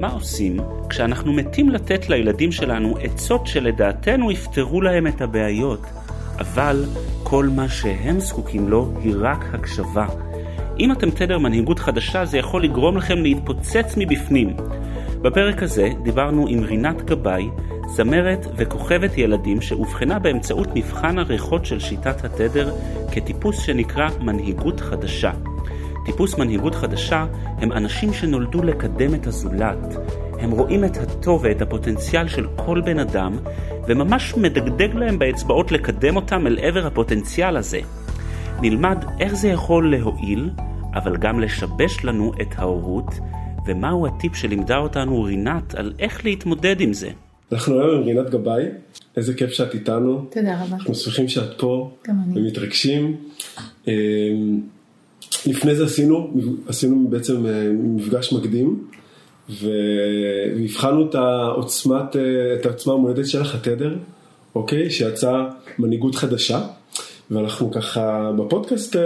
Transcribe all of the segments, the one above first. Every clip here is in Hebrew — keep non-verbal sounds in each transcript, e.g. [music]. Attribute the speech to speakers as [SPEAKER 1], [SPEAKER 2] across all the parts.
[SPEAKER 1] מה עושים כשאנחנו מתים לתת לילדים שלנו עצות שלדעתנו יפתרו להם את הבעיות, אבל כל מה שהם זקוקים לו היא רק הקשבה. אם אתם תדר מנהיגות חדשה זה יכול לגרום לכם להתפוצץ מבפנים. בפרק הזה דיברנו עם רינת גבאי, זמרת וכוכבת ילדים שאובחנה באמצעות מבחן הריחות של שיטת התדר כטיפוס שנקרא מנהיגות חדשה. טיפוס מנהיגות חדשה הם אנשים שנולדו לקדם את הזולת. הם רואים את הטוב ואת הפוטנציאל של כל בן אדם, וממש מדגדג להם באצבעות לקדם אותם אל עבר הפוטנציאל הזה. נלמד איך זה יכול להועיל, אבל גם לשבש לנו את ההורות, ומהו הטיפ שלימדה אותנו רינת על איך להתמודד עם זה.
[SPEAKER 2] אנחנו היום עם רינת גבאי, איזה כיף שאת איתנו.
[SPEAKER 3] תודה רבה.
[SPEAKER 2] אנחנו שמחים שאת פה.
[SPEAKER 3] גם אני.
[SPEAKER 2] ומתרגשים. לפני זה עשינו, עשינו בעצם אה, מפגש מקדים, והבחנו את העוצמת, אה, את העוצמה המולדת שלך, התדר, אוקיי? שיצאה מנהיגות חדשה, ואנחנו ככה בפודקאסט אה,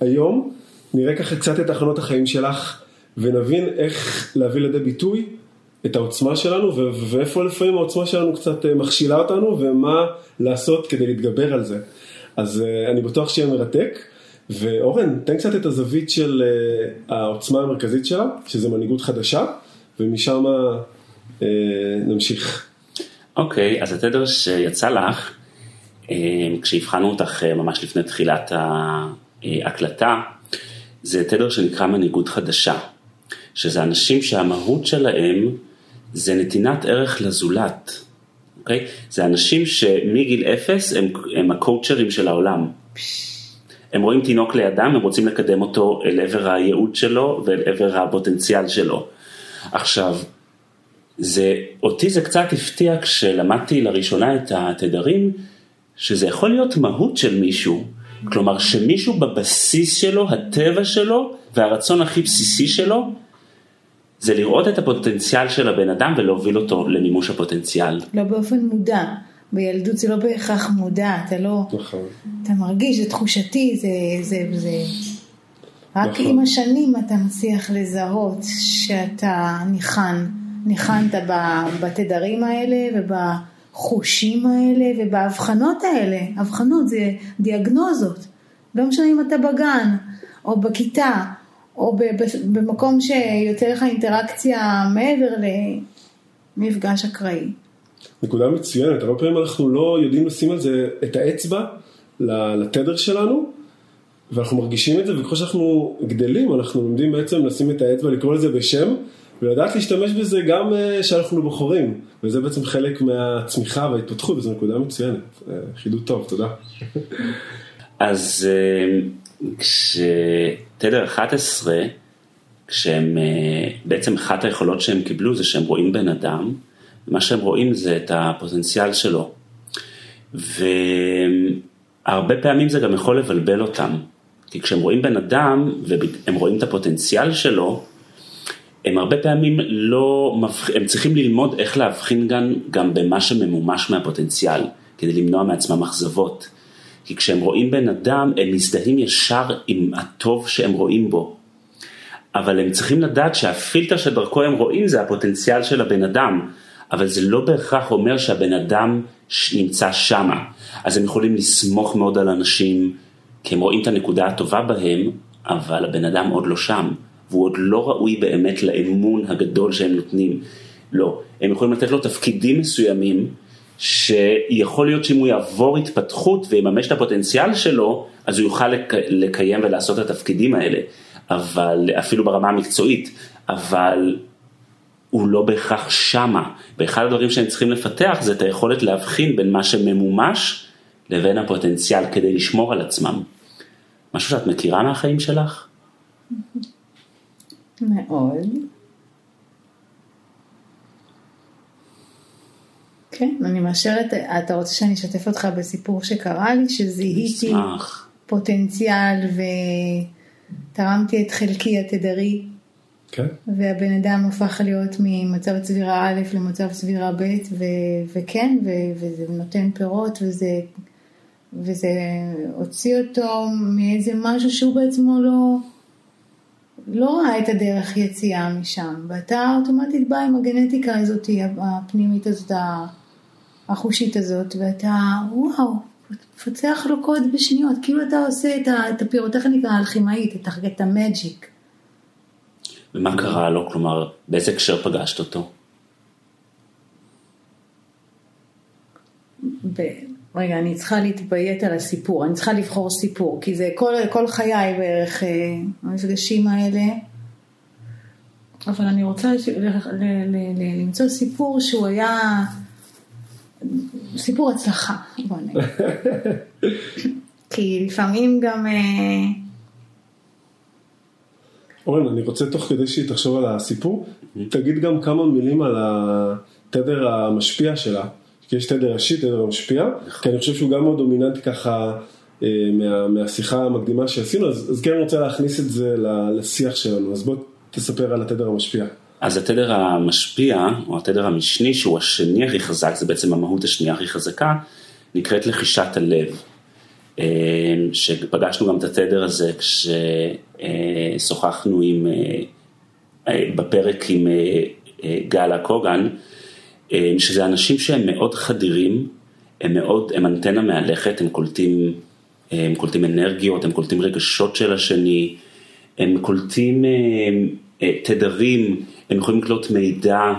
[SPEAKER 2] היום, נראה ככה קצת את הכנות החיים שלך, ונבין איך להביא לידי ביטוי את העוצמה שלנו, ו- ואיפה לפעמים העוצמה שלנו קצת מכשילה אותנו, ומה לעשות כדי להתגבר על זה. אז אני בטוח שיהיה מרתק. ואורן, תן קצת את הזווית של uh, העוצמה המרכזית שלה, שזה מנהיגות חדשה, ומשם uh, נמשיך.
[SPEAKER 1] אוקיי, okay, אז התדר שיצא לך, uh, כשהבחנו אותך uh, ממש לפני תחילת ההקלטה, זה תדר שנקרא מנהיגות חדשה, שזה אנשים שהמהות שלהם זה נתינת ערך לזולת. אוקיי? Okay? זה אנשים שמגיל אפס הם, הם הקואוצ'רים של העולם. הם רואים תינוק לידם, הם רוצים לקדם אותו אל עבר הייעוד שלו ואל עבר הפוטנציאל שלו. עכשיו, זה, אותי זה קצת הפתיע כשלמדתי לראשונה את התדרים, שזה יכול להיות מהות של מישהו. כלומר שמישהו בבסיס שלו, הטבע שלו והרצון הכי בסיסי שלו, זה לראות את הפוטנציאל של הבן אדם ולהוביל אותו למימוש הפוטנציאל.
[SPEAKER 3] לא באופן מודע. בילדות זה לא בהכרח מודע, אתה לא,
[SPEAKER 2] נכון.
[SPEAKER 3] אתה מרגיש, זה תחושתי, זה, זה, זה, רק
[SPEAKER 2] נכון.
[SPEAKER 3] עם השנים אתה מצליח לזהות שאתה ניחן, ניחנת בתדרים האלה ובחושים האלה ובאבחנות האלה, אבחנות זה דיאגנוזות, לא משנה אם אתה בגן או בכיתה או במקום שיוצא לך אינטראקציה מעבר למפגש אקראי.
[SPEAKER 2] נקודה מצוינת, הרבה פעמים אנחנו לא יודעים לשים על זה את האצבע לתדר שלנו, ואנחנו מרגישים את זה, וככל שאנחנו גדלים, אנחנו לומדים בעצם לשים את האצבע, לקרוא לזה בשם, ולדעת להשתמש בזה גם כשאנחנו בוחרים, וזה בעצם חלק מהצמיחה וההתפתחות, וזו נקודה מצוינת. חידוד טוב, תודה. [laughs]
[SPEAKER 1] אז כשתדר 11, כשהם, בעצם אחת היכולות שהם קיבלו זה שהם רואים בן אדם, מה שהם רואים זה את הפוטנציאל שלו. והרבה פעמים זה גם יכול לבלבל אותם. כי כשהם רואים בן אדם והם רואים את הפוטנציאל שלו, הם הרבה פעמים לא, הם צריכים ללמוד איך להבחין גם, גם במה שממומש מהפוטנציאל, כדי למנוע מעצמם אכזבות. כי כשהם רואים בן אדם, הם מזדהים ישר עם הטוב שהם רואים בו. אבל הם צריכים לדעת שהפילטר שדרכו הם רואים זה הפוטנציאל של הבן אדם. אבל זה לא בהכרח אומר שהבן אדם נמצא שמה. אז הם יכולים לסמוך מאוד על אנשים, כי הם רואים את הנקודה הטובה בהם, אבל הבן אדם עוד לא שם, והוא עוד לא ראוי באמת לאמון הגדול שהם נותנים. לא, הם יכולים לתת לו תפקידים מסוימים, שיכול להיות שאם הוא יעבור התפתחות ויממש את הפוטנציאל שלו, אז הוא יוכל לק... לקיים ולעשות את התפקידים האלה, אבל אפילו ברמה המקצועית, אבל הוא לא בהכרח שמה, ואחד הדברים שהם צריכים לפתח זה את היכולת להבחין בין מה שממומש לבין הפוטנציאל כדי לשמור על עצמם. משהו שאת מכירה מהחיים שלך?
[SPEAKER 3] מאוד. כן, אני מאשרת, אתה רוצה שאני אשתף אותך בסיפור שקרה לי, שזיהיתי. פוטנציאל ותרמתי את חלקי התדרי,
[SPEAKER 2] כן?
[SPEAKER 3] והבן אדם הפך להיות ממצב צבירה א' למצב צבירה ב', ו- וכן, ו- וזה נותן פירות, וזה, וזה הוציא אותו מאיזה משהו שהוא בעצמו לא, לא ראה את הדרך יציאה משם, ואתה אוטומטית בא עם הגנטיקה הזאת, הפנימית הזאת, החושית הזאת, ואתה, וואו, מפצח לו קוד בשניות, כאילו אתה עושה את, הפירוטכניקה האלכימאית, את המג'יק.
[SPEAKER 1] ומה קרה לו? כלומר, באיזה הקשר פגשת אותו?
[SPEAKER 3] ב... רגע, אני צריכה להתביית על הסיפור, אני צריכה לבחור סיפור, כי זה כל, כל חיי בערך, אה, המפגשים האלה. אבל אני רוצה ש... ל... ל... ל... ל... למצוא סיפור שהוא היה סיפור הצלחה, בוא נגיד. [laughs] כי לפעמים גם... אה,
[SPEAKER 2] אורן, אני רוצה תוך כדי שהיא תחשוב על הסיפור, תגיד גם כמה מילים על התדר המשפיע שלה. כי יש תדר ראשי, תדר המשפיע, כי אני חושב שהוא גם מאוד דומיננטי ככה אה, מה, מהשיחה המקדימה שעשינו, אז, אז כן רוצה להכניס את זה לשיח שלנו, אז בוא תספר על התדר המשפיע.
[SPEAKER 1] אז התדר המשפיע, או התדר המשני, שהוא השני הכי חזק, זה בעצם המהות השנייה הכי חזקה, נקראת לחישת הלב. אה, שפגשנו גם את התדר הזה כששוחחנו עם, אה, אה, בפרק עם אה, גלה קוגן, אה, שזה אנשים שהם מאוד חדירים, הם מאוד, הם אנטנה מהלכת, הם קולטים, הם קולטים אנרגיות, הם קולטים רגשות של השני, הם קולטים תדרים, הם יכולים לקלוט מידע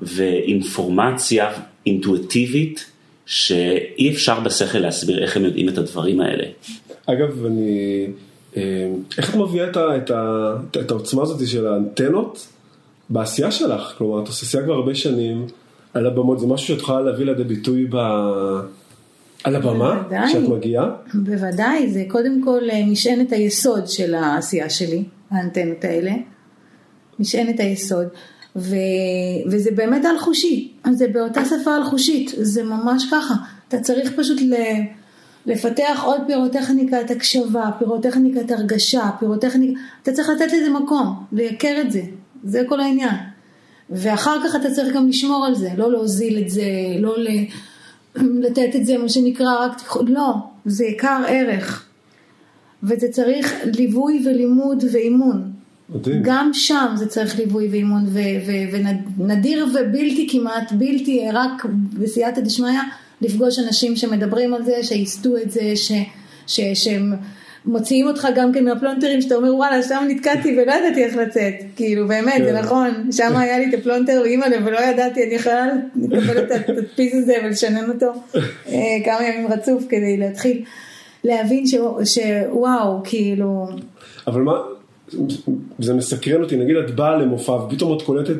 [SPEAKER 1] ואינפורמציה אינטואיטיבית, שאי אפשר בשכל להסביר איך הם יודעים את הדברים האלה.
[SPEAKER 2] אגב, אני... אה, איך את מביאה את, ה, את, ה, את העוצמה הזאת של האנטנות בעשייה שלך? כלומר, את עושה עשייה כבר הרבה שנים על הבמות, זה משהו שאת יכולה להביא לידי ביטוי ב... על הבמה,
[SPEAKER 3] בוודאי.
[SPEAKER 2] כשאת מגיעה?
[SPEAKER 3] בוודאי, זה קודם כל אה, משענת היסוד של העשייה שלי, האנטנות האלה. משענת היסוד. ו... וזה באמת על חושי, זה באותה שפה על חושית, זה ממש ככה. אתה צריך פשוט ל... לפתח עוד פירוטכניקת הקשבה, פירוטכניקת הרגשה, פירוטכניקה, אתה צריך לתת לזה מקום, לייקר את זה, זה כל העניין. ואחר כך אתה צריך גם לשמור על זה, לא להוזיל את זה, לא ל... לתת את זה, מה שנקרא, רק תקחו, לא, זה יקר ערך. וזה צריך ליווי ולימוד ואימון.
[SPEAKER 2] מדהים.
[SPEAKER 3] גם שם זה צריך ליווי ואימון, ונדיר ובלתי כמעט, בלתי, רק בסייעתא דשמיא, לפגוש אנשים שמדברים על זה, שייסדו את זה, ש- ש- שהם מוציאים אותך גם כן מהפלונטרים, שאתה אומר וואלה, שם נתקעתי ולא ידעתי איך לצאת, כאילו באמת, זה
[SPEAKER 2] כן.
[SPEAKER 3] נכון, שם היה לי את הפלונטר ואימא'לה ולא ידעתי, אני יכולה לקבל את התדפיס הזה ולשנן אותו אה, כמה ימים רצוף כדי להתחיל להבין ש- שוואו, כאילו...
[SPEAKER 2] אבל מה, זה מסקרן אותי, נגיד את באה למופע ופתאום את קולטת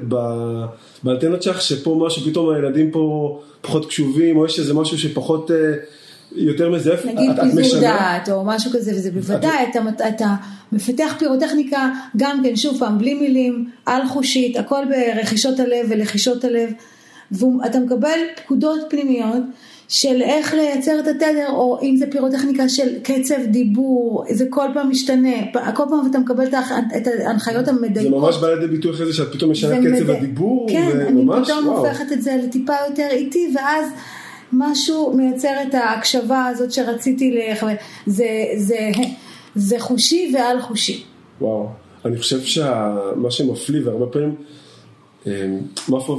[SPEAKER 2] באנטנות שלך שפה משהו, פתאום הילדים פה פחות קשובים, או יש איזה משהו שפחות, אה, יותר מזייף,
[SPEAKER 3] נגיד
[SPEAKER 2] את- את
[SPEAKER 3] פיזור
[SPEAKER 2] משנה?
[SPEAKER 3] דעת או משהו כזה, וזה בוודאי, אתה, אתה מפתח פירוטכניקה גם כן, שוב פעם, בלי מילים, על חושית, הכל ברכישות הלב ולחישות הלב, ואתה מקבל פקודות פנימיות של איך לייצר את התדר, או אם זה פירוטכניקה של קצב דיבור, זה כל פעם משתנה, כל פעם אתה מקבל את ההנח- את ההנחיות
[SPEAKER 2] זה
[SPEAKER 3] המדייקות.
[SPEAKER 2] ממש בא לידי ביטוי אחרי זה שאת פתאום משנה
[SPEAKER 3] זה
[SPEAKER 2] קצב
[SPEAKER 3] מדי-
[SPEAKER 2] הדיבור,
[SPEAKER 3] כן, אני
[SPEAKER 2] וממש,
[SPEAKER 3] פתאום
[SPEAKER 2] וואו.
[SPEAKER 3] הופכת את זה לטיפה יותר איטי, ואז משהו מייצר את ההקשבה הזאת שרציתי לכוון. זה, זה, זה חושי ועל חושי.
[SPEAKER 2] וואו, אני חושב שמה שמפליא והרבה פעמים,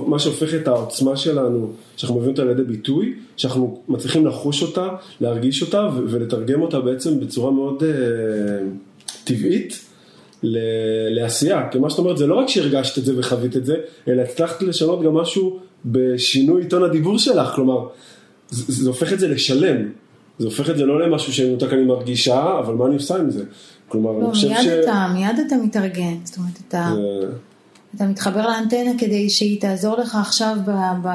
[SPEAKER 2] מה, שהופך את העוצמה שלנו, שאנחנו מביאים אותה לידי ביטוי, שאנחנו מצליחים לחוש אותה, להרגיש אותה ולתרגם אותה בעצם בצורה מאוד אה, טבעית לעשייה. כי מה שאת אומרת זה לא רק שהרגשת את זה וחווית את זה, אלא הצלחת לשנות גם משהו בשינוי טון הדיבור שלך, כלומר, זה, זה הופך את זה לשלם. זה הופך את זה לא למשהו שמנותק אני מרגישה, אבל מה אני עושה עם זה? כלומר,
[SPEAKER 3] לא,
[SPEAKER 2] אני חושב
[SPEAKER 3] מיד,
[SPEAKER 2] ש...
[SPEAKER 3] אתה, מיד אתה מתארגן, זאת אומרת, אתה,
[SPEAKER 2] זה-
[SPEAKER 3] אתה מתחבר לאנטנה כדי שהיא תעזור לך עכשיו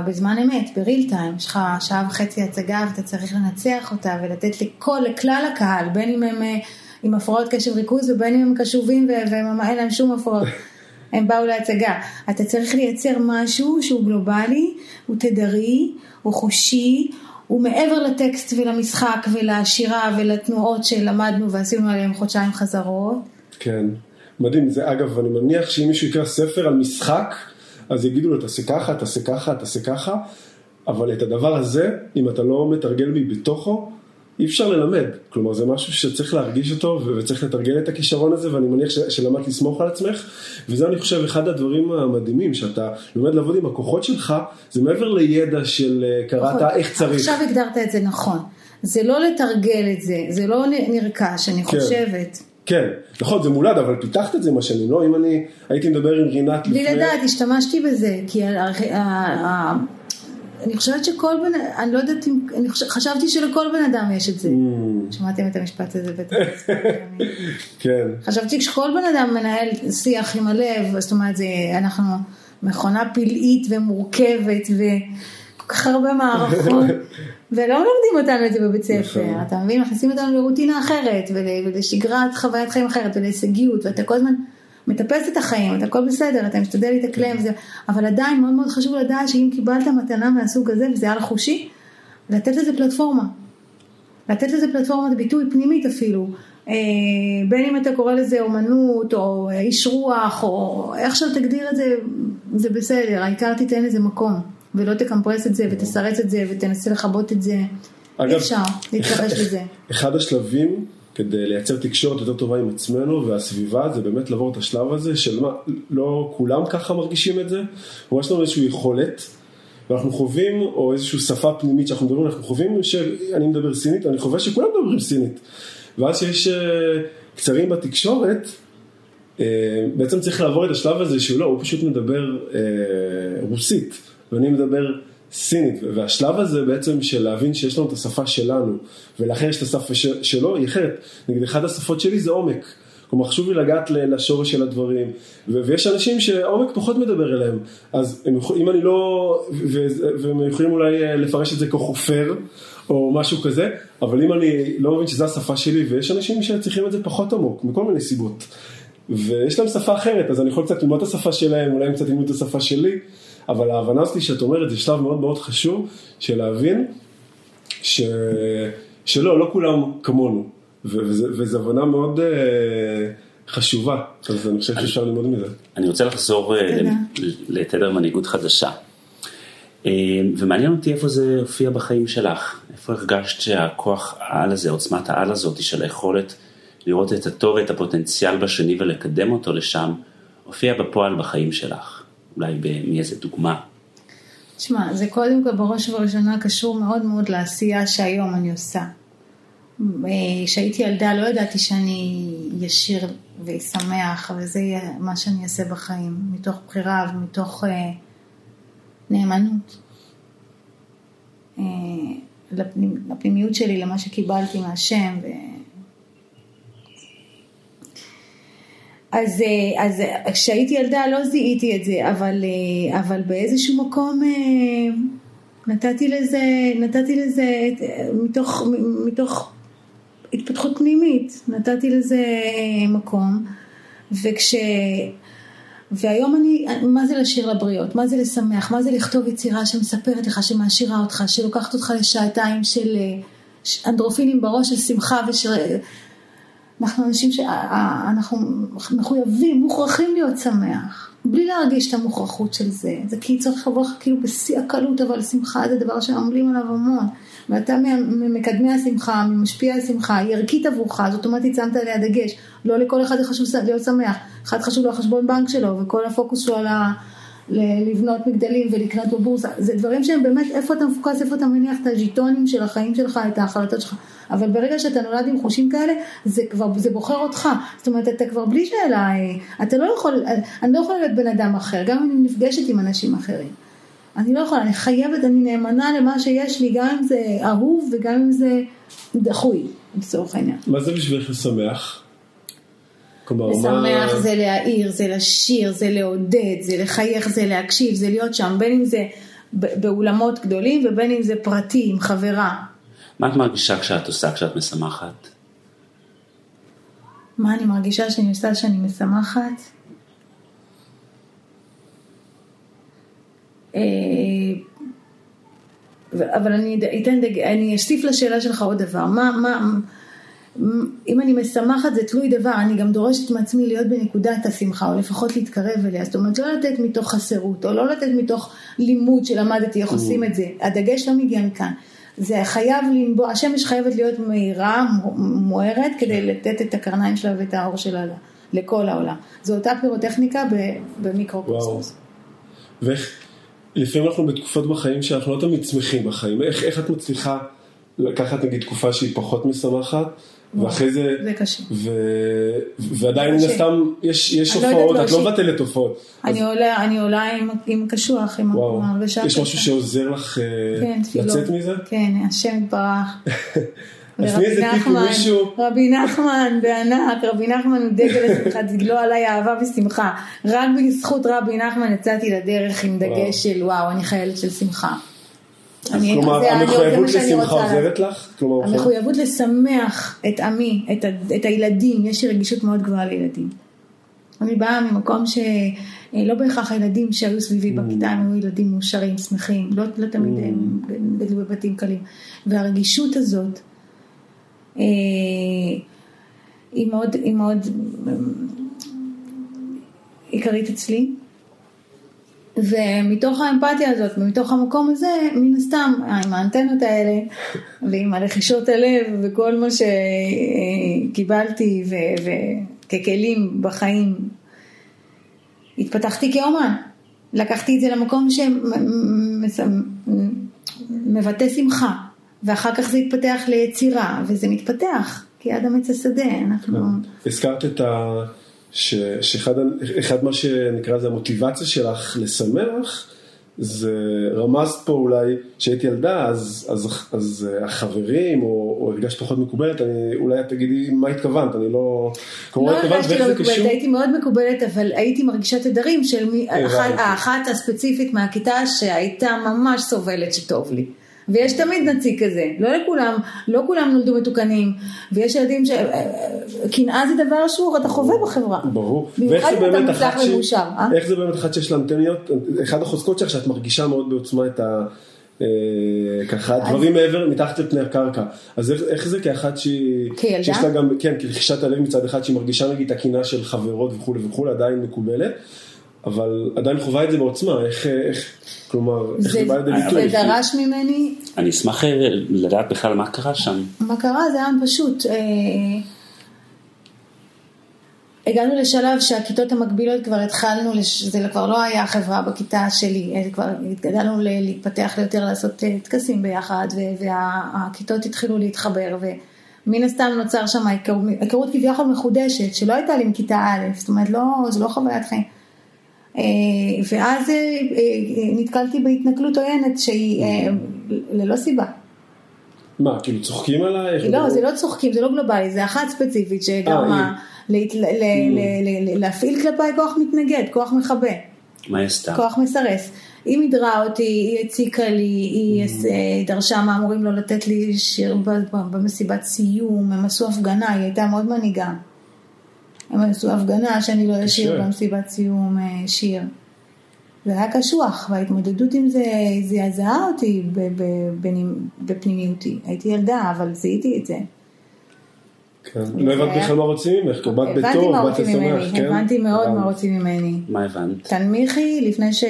[SPEAKER 3] בזמן אמת, בריל טיים, יש לך שעה וחצי הצגה ואתה צריך לנצח אותה ולתת לכל, לכלל הקהל, בין אם הם אה, עם הפרעות קשב ריכוז ובין אם הם קשובים ואין להם שום הפרעות. [laughs] הם באו להצגה. אתה צריך לייצר משהו שהוא גלובלי, הוא תדרי, הוא חושי, הוא מעבר לטקסט ולמשחק ולשירה ולתנועות שלמדנו ועשינו עליהם חודשיים חזרות.
[SPEAKER 2] כן, מדהים. זה אגב, אני מניח שאם מישהו יקרא ספר על משחק, אז יגידו לו תעשה ככה, תעשה ככה, תעשה ככה, אבל את הדבר הזה, אם אתה לא מתרגל בי בתוכו, אי אפשר ללמד. כלומר, זה משהו שצריך להרגיש אותו וצריך לתרגל את הכישרון הזה, ואני מניח ש- שלמדת לסמוך על עצמך, וזה אני חושב אחד הדברים המדהימים, שאתה לומד לעבוד עם הכוחות שלך, זה מעבר לידע של אה, קראת איך צריך.
[SPEAKER 3] עכשיו הגדרת את זה נכון. זה לא לתרגל את זה, זה לא נרכש, אני
[SPEAKER 2] כן.
[SPEAKER 3] חושבת.
[SPEAKER 2] כן, נכון, זה מולד, אבל פיתחת את זה עם השנים, לא? אם אני הייתי מדבר עם רינת לפני...
[SPEAKER 3] בלי לדעת, השתמשתי בזה, כי אני חושבת שכל בן, אני לא יודעת אם, אני חושב, חשבתי שלכל בן אדם יש את זה.
[SPEAKER 2] Mm.
[SPEAKER 3] שמעתם את המשפט הזה בטח. [laughs]
[SPEAKER 2] כן,
[SPEAKER 3] חשבתי שכל בן אדם מנהל שיח עם הלב, זאת אומרת, זה, אנחנו מכונה פלאית ומורכבת וכל כך הרבה מערכות, [laughs] ולא מלמדים אותנו את זה בבית ספר,
[SPEAKER 2] נכון.
[SPEAKER 3] אתה מבין? מכניסים אותנו לרוטינה אחרת, ול, ולשגרת חוויית חיים אחרת, ולהישגיות, ואתה כל הזמן מטפס את החיים, אתה הכל בסדר, אתה משתדל להתאקלם, וזה, אבל עדיין מאוד מאוד חשוב לדעת שאם קיבלת מתנה מהסוג הזה, וזה על חושי, לתת לזה פלטפורמה. לתת לזה פלטפורמת ביטוי פנימית אפילו, אה, בין אם אתה קורא לזה אומנות או איש רוח או איך שלא תגדיר את זה, זה בסדר, העיקר תיתן לזה מקום ולא תקמפרס את זה ותסרס את זה ותנסה לכבות את זה, אי אפשר להתכחש לזה.
[SPEAKER 2] אחד השלבים כדי לייצר תקשורת יותר טובה עם עצמנו והסביבה זה באמת לעבור את השלב הזה של מה, לא כולם ככה מרגישים את זה, ממש יש לנו איזושהי יכולת ואנחנו חווים, או איזושהי שפה פנימית שאנחנו מדברים, אנחנו חווים שאני מדבר סינית, אני חווה שכולם מדברים סינית. ואז שיש אה, קצרים בתקשורת, אה, בעצם צריך לעבור את השלב הזה שלא, הוא פשוט מדבר אה, רוסית, ואני מדבר סינית, והשלב הזה בעצם של להבין שיש לנו את השפה שלנו, ולאחר יש את השפה ש- שלו, היא אחרת. נגיד, אחת השפות שלי זה עומק. כלומר, חשוב לי לגעת לשורש של הדברים, ו- ויש אנשים שעומק פחות מדבר אליהם, אז הם אם אני לא, ו- והם יכולים אולי אה, לפרש את זה כחופר, או משהו כזה, אבל אם אני לא מבין שזו השפה שלי, ויש אנשים שצריכים את זה פחות עמוק, מכל מיני סיבות. ויש להם שפה אחרת, אז אני יכול קצת ללמוד את השפה שלהם, אולי הם קצת ילמדו את השפה שלי, אבל ההבנה הזאת שאת אומרת, זה שלב מאוד מאוד חשוב, של להבין ש... שלא, לא כולם כמונו, וזו הבנה מאוד אה, חשובה, אז אני חושב שאפשר ללמוד מזה.
[SPEAKER 1] אני רוצה לחזור אה, לתדר מנהיגות חדשה. אה, ומעניין אותי איפה זה הופיע בחיים שלך, איפה הרגשת שהכוח העל הזה, עוצמת העל הזאת של היכולת לראות את הטוב ואת הפוטנציאל בשני ולקדם אותו לשם, הופיע בפועל בחיים שלך, אולי מאיזה דוגמה.
[SPEAKER 3] תשמע, זה קודם כל בראש ובראשונה קשור מאוד מאוד לעשייה שהיום אני עושה. אה, כשהייתי ילדה לא ידעתי שאני ישיר ואשמח וזה יהיה מה שאני אעשה בחיים, מתוך בחירה ומתוך אה, נאמנות. אה, לפנימ, לפנימיות שלי, למה שקיבלתי מהשם. ו... אז, אה, אז אה, כשהייתי ילדה לא זיהיתי את זה, אבל, אה, אבל באיזשהו מקום נתתי לזה, נתתי לזה מתוך, מתוך התפתחות פנימית, נתתי לזה מקום, וכש... והיום אני, מה זה לשיר לבריות? מה זה לשמח? מה זה לכתוב יצירה שמספרת לך, שמעשירה אותך, שלוקחת אותך לשעתיים של אנדרופינים בראש של שמחה ושל... אנחנו אנשים שאנחנו מחויבים, מוכרחים להיות שמח, בלי להרגיש את המוכרחות של זה. זה כי צריך לבוא לך כאילו בשיא הקלות, אבל שמחה זה דבר שעמלים עליו המון. ואתה ממקדמי השמחה, ממשפיע השמחה, היא ערכית עבורך, אז אוטומטית שמת עליה דגש. לא לכל אחד חשוב להיות שמח. אחד חשוב לו החשבון בנק שלו, וכל הפוקוס שלו על ה... לבנות מגדלים ולקנות בבורסה, זה דברים שהם באמת, איפה אתה מפוקס, איפה אתה מניח את הז'יטונים של החיים שלך, את ההחלטות שלך, אבל ברגע שאתה נולד עם חושים כאלה, זה כבר, זה בוחר אותך, זאת אומרת, אתה כבר בלי שאלה, אה, אתה לא יכול, אני לא יכולה להיות בן אדם אחר, גם אם אני נפגשת עם אנשים אחרים. אני לא יכולה, אני חייבת, אני נאמנה למה שיש לי, גם אם זה אהוב וגם אם זה דחוי, לצורך העניין.
[SPEAKER 2] מה זה בשבילך לשמח? כלומר, מה...
[SPEAKER 3] לשמח זה להעיר, זה לשיר, זה לעודד, זה לחייך, זה להקשיב, זה להיות שם, בין אם זה באולמות גדולים ובין אם זה פרטי עם חברה.
[SPEAKER 1] מה את מרגישה כשאת עושה, כשאת משמחת?
[SPEAKER 3] מה אני מרגישה שאני עושה שאני משמחת? אבל אני אתן דג... אני אוסיף לשאלה שלך עוד דבר, מה, מה, אם אני משמחת זה תלוי דבר, אני גם דורשת מעצמי להיות בנקודת השמחה, או לפחות להתקרב אליה, זאת אומרת לא לתת מתוך חסרות, או לא לתת מתוך לימוד שלמדתי איך עושים את זה, הדגש לא מגיע מכאן, זה חייב לנבוע, השמש חייבת להיות מהירה, מוארת, כדי לתת את הקרניים שלה ואת האור שלה לכל העולם, זו אותה פירוטכניקה במיקרוקוסמוס.
[SPEAKER 2] ואיך, לפעמים אנחנו בתקופות בחיים שאנחנו לא תמיד שמחים בחיים, איך, איך את מצליחה לקחת נגיד תקופה שהיא פחות משמחת, ואחרי זה,
[SPEAKER 3] זה קשה.
[SPEAKER 2] ו... ועדיין מן הסתם יש, יש
[SPEAKER 3] לא
[SPEAKER 2] הופעות,
[SPEAKER 3] יודעת
[SPEAKER 2] את לא. מבטלת הופעות.
[SPEAKER 3] אני עולה, אני עולה עם, עם קשוח, עם
[SPEAKER 2] וואו, יש משהו שעוזר לך אה,
[SPEAKER 3] כן.
[SPEAKER 2] לצאת מזה?
[SPEAKER 3] כן, השם יתברך. [laughs]
[SPEAKER 2] אז טיפ למישהו.
[SPEAKER 3] רבי נחמן בענק, רבי נחמן הוא דגל [laughs] השמחה, דגלו עליי אהבה ושמחה. רק בזכות רבי נחמן יצאתי לדרך עם. דגש של וואו, אני חיילת של שמחה.
[SPEAKER 2] כלומר, המחויבות לשמחה עוזרת לך?
[SPEAKER 3] המחויבות לשמח את עמי, את, את הילדים, יש לי רגישות מאוד גבוהה לילדים. אני באה ממקום שלא בהכרח הילדים שהיו סביבי בכיתה הם היו ילדים מאושרים, שמחים, לא, לא תמיד הם גדלו בבתים קלים. והרגישות הזאת אה, היא מאוד, היא מאוד אה, עיקרית אצלי. ומתוך האמפתיה הזאת, ומתוך המקום הזה, מן הסתם, עם האנטנות האלה, ועם הלחישות הלב, וכל מה שקיבלתי, וככלים בחיים, התפתחתי כאומן. לקחתי את זה למקום שמבטא שמחה, ואחר כך זה התפתח ליצירה, וזה מתפתח, כי עד עץ השדה, אנחנו...
[SPEAKER 2] הזכרת את ה... ש... שאחד מה שנקרא לזה המוטיבציה שלך לשמח, זה רמזת פה אולי, כשהייתי ילדה, אז, אז, אז אה, החברים, או, או הרגשת פחות מקובלת, אני, אולי תגידי מה התכוונת, אני לא...
[SPEAKER 3] לא הרגשתי לא מקובלת? הייתי מאוד מקובלת, אבל הייתי מרגישה תדרים של מי. אחת, האחת הספציפית מהכיתה שהייתה ממש סובלת שטוב לי. ויש תמיד נציג כזה, לא לכולם, לא כולם נולדו מתוקנים, ויש ילדים ש... קנאה זה דבר שהוא, אתה חווה בחברה.
[SPEAKER 2] ברור. ואיך זה באמת אחת שהיא-
[SPEAKER 3] ומאושר, אה?
[SPEAKER 2] איך זה באמת אחת שיש לה אנטניות, אחד החוזקות שלך שאת מרגישה מאוד בעוצמה את ה... אה, ככה דברים מעבר מתחת לפני הקרקע אז איך, איך זה כאחת שהיא
[SPEAKER 3] כילדה?
[SPEAKER 2] שיש לה גם כן כרכישת הלב מצד אחד שהיא מרגישה נגיד את הקנאה של חברות וכולי וכולי עדיין מקובלת אבל עדיין חווה את זה בעוצמה איך, איך כלומר איך זה,
[SPEAKER 3] זה,
[SPEAKER 2] בא לידי
[SPEAKER 3] זה
[SPEAKER 2] ביטוי
[SPEAKER 3] דרש ממני,
[SPEAKER 1] אני אשמח אה, לדעת בכלל מה קרה שם.
[SPEAKER 3] מה קרה? זה היה פשוט. אה, הגענו לשלב שהכיתות המקבילות כבר התחלנו, לש... זה כבר לא היה חברה בכיתה שלי, אה, כבר התגדלנו להתפתח ליותר, לעשות טקסים ביחד, והכיתות התחילו להתחבר, ומן הסתם נוצר שם היכרות, היכרות כביכול מחודשת, שלא הייתה לי מכיתה א', זאת אומרת, לא, זו לא חוויית חיים. אה, ואז אה, אה, נתקלתי בהתנכלות עוינת שהיא ללא סיבה.
[SPEAKER 2] מה כאילו צוחקים עלייך
[SPEAKER 3] לא, זה לא צוחקים, זה לא גלובלי, זה אחת ספציפית שגרמה ל- להפעיל כלפיי כוח מתנגד, כוח מכבה,
[SPEAKER 1] מה היא עשתה?
[SPEAKER 3] כוח מסרס. היא מידרה אותי, היא הציקה לי, היא אה, דרשה מה אמורים לו לתת לי שיר במסיבת סיום, הם עשו הפגנה, היא הייתה מאוד מנהיגה. הם עשו הפגנה שאני לא אשיר. במסיבת סיום אה, שיר. זה היה קשוח, וההתמודדות עם זה זעזעה אותי בפנימיותי. הייתי ילדה, אבל זיהיתי את זה.
[SPEAKER 2] כן. לא הבנת בכלל מה רוצים ממך
[SPEAKER 3] הבנתי
[SPEAKER 2] בטוב
[SPEAKER 3] מה
[SPEAKER 2] באת
[SPEAKER 3] רוצים
[SPEAKER 2] לשמח
[SPEAKER 3] ממני,
[SPEAKER 2] כן?
[SPEAKER 3] הבנתי מאוד מה. רוצים ממני.
[SPEAKER 1] מה הבנת?
[SPEAKER 3] תנמיכי לפני ש...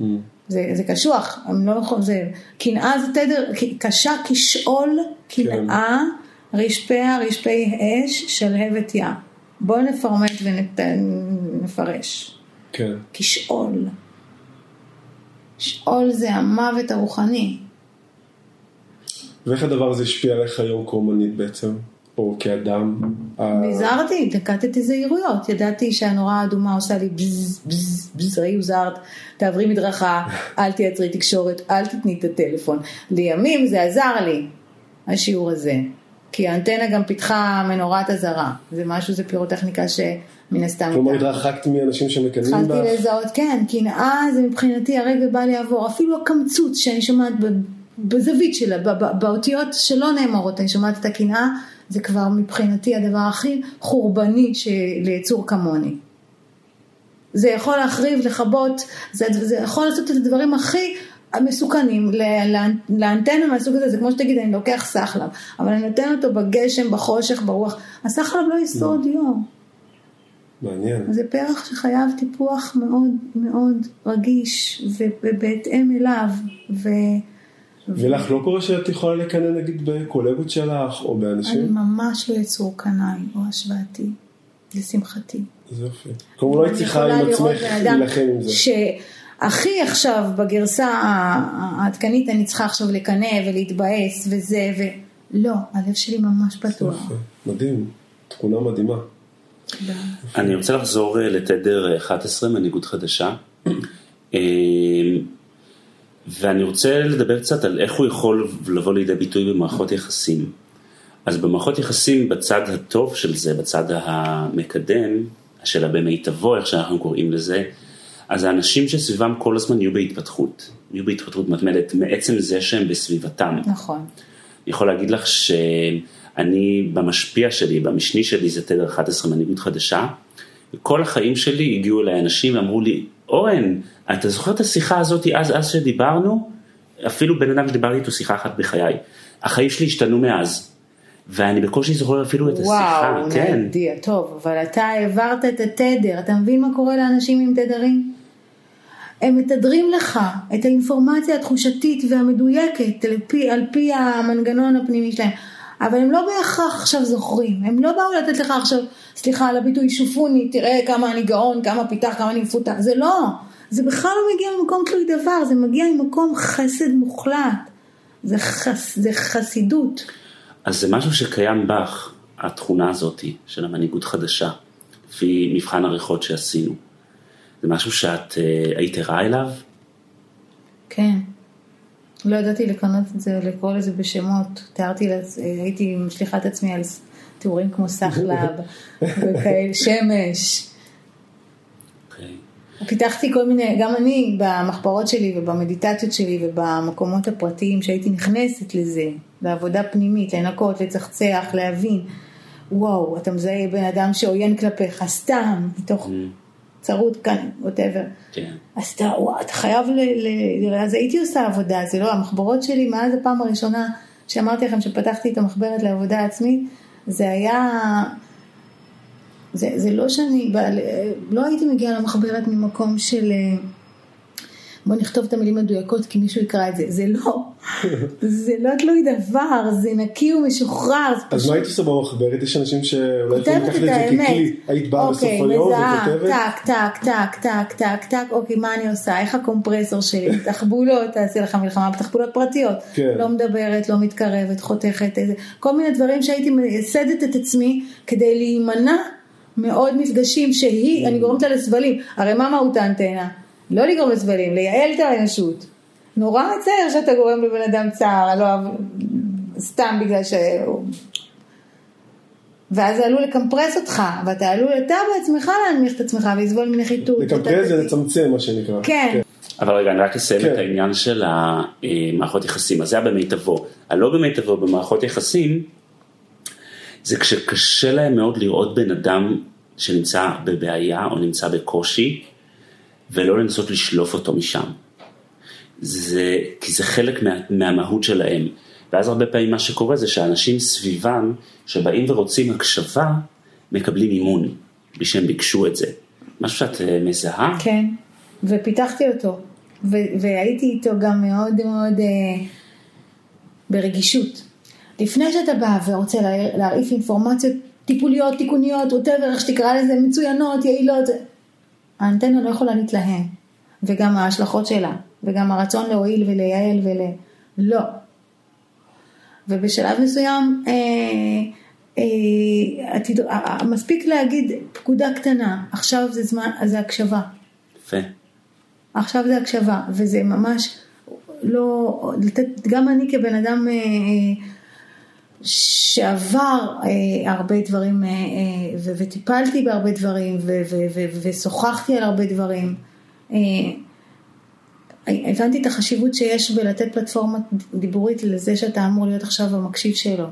[SPEAKER 2] Mm.
[SPEAKER 3] זה, זה קשוח, הם לא נכון, זה, קנאה זה תדר, קשה כשאול, קנאה, רשפיה, רשפי אש, שלהבת ים. בואו נפרמט ונפרש.
[SPEAKER 2] כן.
[SPEAKER 3] כשאול. שאול זה המוות הרוחני.
[SPEAKER 2] ואיך הדבר הזה השפיע עליך היום כאומנית בעצם, או כאדם? ה-
[SPEAKER 3] נזהרתי, נקטתי זהירויות, ידעתי שהנורה האדומה עושה לי בז, בז, בז, ראי הוזהרת, תעברי מדרכה, [laughs] אל תייצרי תקשורת, אל תתני את הטלפון. לימים זה עזר לי, השיעור הזה, כי האנטנה גם פיתחה מנורת אזהרה, זה משהו, זה פירוטכניקה שמן הסתם...
[SPEAKER 2] כלומר. התרחקת מאנשים שמקנאים
[SPEAKER 3] התחלתי
[SPEAKER 2] בך?
[SPEAKER 3] לזהות, כן, קנאה זה מבחינתי הרגע בא לעבור, אפילו הקמצוץ שאני שומעת בזווית שלה, באותיות שלא נאמרות, אני שומעת את הקנאה, זה כבר מבחינתי הדבר הכי חורבני של יצור כמוני. זה יכול להחריב, לכבות, זה, זה יכול לעשות את הדברים הכי מסוכנים לאנטנה מהסוג הזה, זה כמו שתגיד, אני לוקח סחלב, אבל אני נותן אותו בגשם, בחושך, ברוח, הסחלב לא ישרוד יום.
[SPEAKER 2] מעניין.
[SPEAKER 3] זה פרח שחייב טיפוח מאוד מאוד רגיש ובהתאם אליו. ו...
[SPEAKER 2] ולך לא קורה שאת יכולה לקנא נגיד בקולגות שלך או באנשים?
[SPEAKER 3] אני ממש לא יצור קנאי או השוואתי, לשמחתי.
[SPEAKER 2] זה יופי. כלומר לא היית צריכה עם עצמך להילחם עם זה.
[SPEAKER 3] שהכי עכשיו בגרסה העדכנית אני צריכה עכשיו לקנא ולהתבאס וזה ולא, הלב שלי ממש פתוח.
[SPEAKER 2] מדהים, תכונה מדהימה.
[SPEAKER 1] אני רוצה לחזור אה, לתדר 11, מנהיגות חדשה. אה, ואני רוצה לדבר קצת על איך הוא יכול לבוא לידי ביטוי במערכות יחסים. אז במערכות יחסים, בצד הטוב של זה, בצד המקדם, של הבמיטבו, איך שאנחנו קוראים לזה, אז האנשים שסביבם כל הזמן יהיו בהתפתחות, יהיו בהתפתחות מתמדת מעצם זה שהם בסביבתם.
[SPEAKER 3] נכון. אני
[SPEAKER 1] יכול להגיד לך שאני, במשפיע שלי, במשני שלי, זה תדר 11 מנהיגות חדשה, וכל החיים שלי הגיעו אליי אנשים ואמרו לי, אורן, אתה זוכר את השיחה הזאת אז, אז שדיברנו? אפילו בן אדם שדיברתי איתו שיחה אחת בחיי. החיים שלי השתנו מאז. ואני בקושי זוכר אפילו את השיחה,
[SPEAKER 3] וואו, כן. וואו, נדיע, טוב, אבל אתה העברת את התדר, אתה מבין מה קורה לאנשים עם תדרים? הם מתדרים לך את האינפורמציה התחושתית והמדויקת על פי, על פי המנגנון הפנימי שלהם, אבל הם לא בהכרח עכשיו זוכרים, הם לא באו לתת לך עכשיו, סליחה על הביטוי שופוני, תראה כמה אני גאון, כמה פיתח, כמה אני מפותח, זה לא, זה בכלל לא מגיע ממקום תלוי דבר, זה מגיע ממקום חסד מוחלט, זה, חס, זה חסידות.
[SPEAKER 1] אז זה משהו שקיים בך, התכונה הזאת של המנהיגות חדשה, לפי מבחן עריכות שעשינו. זה משהו שאת uh, היית ערה אליו?
[SPEAKER 3] כן. לא ידעתי לקנות את זה, לקרוא לזה בשמות. תיארתי, הייתי משליכה את עצמי על תיאורים כמו סחלב [laughs] וכאלה, שמש. Okay. פיתחתי כל מיני, גם אני במחברות שלי ובמדיטציות שלי ובמקומות הפרטיים שהייתי נכנסת לזה, לעבודה פנימית, לנקות, לצחצח, להבין. וואו, אתה מזהה בן אדם שעוין כלפיך, סתם, מתוך צרות כאן, ווטאבר. כן. אז אתה, וואו, אתה חייב ל... ל... אז הייתי עושה עבודה, זה לא, המחברות שלי, מאז הפעם הראשונה שאמרתי לכם שפתחתי את המחברת לעבודה עצמית, זה היה... זה, זה לא שאני, לא הייתי מגיעה למחברת ממקום של... בוא נכתוב את המילים מדויקות כי מישהו יקרא את זה, זה לא, [laughs] זה לא תלוי דבר, זה נקי ומשוחרר.
[SPEAKER 2] אז מה היית עושה במחברת? יש אנשים שאולי יכולים לקחת את זה ככלי, היית באה בסוף
[SPEAKER 3] אוקיי, היום וכותבת? טק, טק, טק, טק, טק, טק, אוקיי, מה אני עושה? איך הקומפרסור שלי? [laughs] תחבולות, תעשה לך מלחמה בתחבולות פרטיות. כן. לא מדברת, לא מתקרבת, חותכת, כל מיני דברים שהייתי מייסדת את עצמי כדי להימנע מעוד מפגשים שהיא, אני גורמת לה לסבלים. הרי מה מהות האנטנה? לא לגרום לסבלים, לייעל את האנושות. נורא מצער שאתה גורם לבן אדם צער, לא סתם בגלל ש... ואז זה עלול לקמפרס אותך, ואתה עלול אתה בעצמך להנמיך את עצמך ולסבול מנחיתות.
[SPEAKER 2] לקמפרס זה לצמצם מה שנקרא.
[SPEAKER 3] כן. כן.
[SPEAKER 1] אבל רגע, אני רק אסיים כן. את העניין של המערכות יחסים, אז זה היה במיטבו. הלא במיטבו במערכות יחסים, זה כשקשה להם מאוד לראות בן אדם שנמצא בבעיה או נמצא בקושי, ולא לנסות לשלוף אותו משם. זה, כי זה חלק מה, מהמהות שלהם. ואז הרבה פעמים מה שקורה זה שאנשים סביבם, שבאים ורוצים הקשבה, מקבלים אימון, בלי שהם ביקשו את זה. משהו שאת אה, מזהה?
[SPEAKER 3] כן, ופיתחתי אותו. ו- והייתי איתו גם מאוד מאוד אה, ברגישות. לפני שאתה בא ורוצה להרעיף אינפורמציות טיפוליות, תיקוניות, ווטאבר, איך שתקרא לזה, מצוינות, יעילות, האנטנה לא יכולה להתלהם, וגם ההשלכות שלה, וגם הרצון להועיל ולייעל ול... לא. ובשלב מסוים, אה, אה, עתיד, אה, מספיק להגיד פקודה קטנה, עכשיו זה זמן, זה הקשבה.
[SPEAKER 1] יפה.
[SPEAKER 3] עכשיו זה הקשבה, וזה ממש לא, לתת, גם אני כבן אדם אה, אה שעבר אה, הרבה דברים אה, אה, ו- וטיפלתי בהרבה דברים ו- ו- ו- ושוחחתי על הרבה דברים. אה, הבנתי את החשיבות שיש בלתת פלטפורמה דיבורית לזה שאתה אמור להיות עכשיו המקשיב שלו.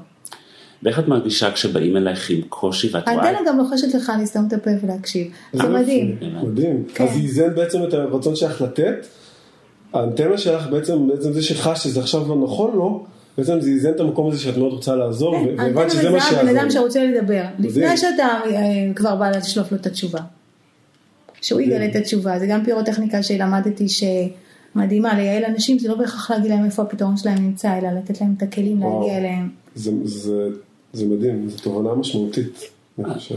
[SPEAKER 1] ואיך את מרגישה כשבאים אלייך עם קושי ואת רואה...
[SPEAKER 3] האנטנה גם לוחשת לך לסתום את הפה ולהקשיב. זה מדהים.
[SPEAKER 2] מדהים.
[SPEAKER 3] כן.
[SPEAKER 2] אז זה איזן בעצם את הרצון שלך לתת. האנטנה שלך בעצם, בעצם זה שחש שזה עכשיו לא נכון לו, בעצם זה איזן את המקום הזה שאת מאוד רוצה לעזור, ו- והבנת שזה מה
[SPEAKER 3] מזהה בן אדם
[SPEAKER 2] שיעזור.
[SPEAKER 3] שרוצה לדבר. לפני שאתה אה, כבר בא לשלוף לו את התשובה. שהוא יגלה את התשובה. זה גם פירוטכניקה שלמדתי שמדהימה לייעל אנשים, זה לא בהכרח להגיד להם איפה הפתרון שלהם נמצא, אלא לתת להם את הכלים. להגיע אליהם.
[SPEAKER 2] זה- זה- זה מדהים, זו תובנה משמעותית, אני חושב.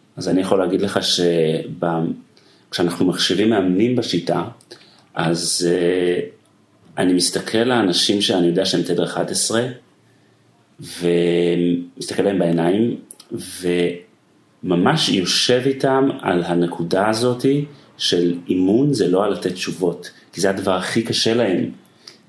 [SPEAKER 1] אז אני יכול להגיד לך שכשאנחנו מכשירים מאמנים בשיטה, אז uh, אני מסתכל לאנשים שאני יודע שהם תדר 11, ומסתכל להם בעיניים, וממש יושב איתם על הנקודה הזאתי של אימון זה לא על לתת תשובות, כי זה הדבר הכי קשה להם.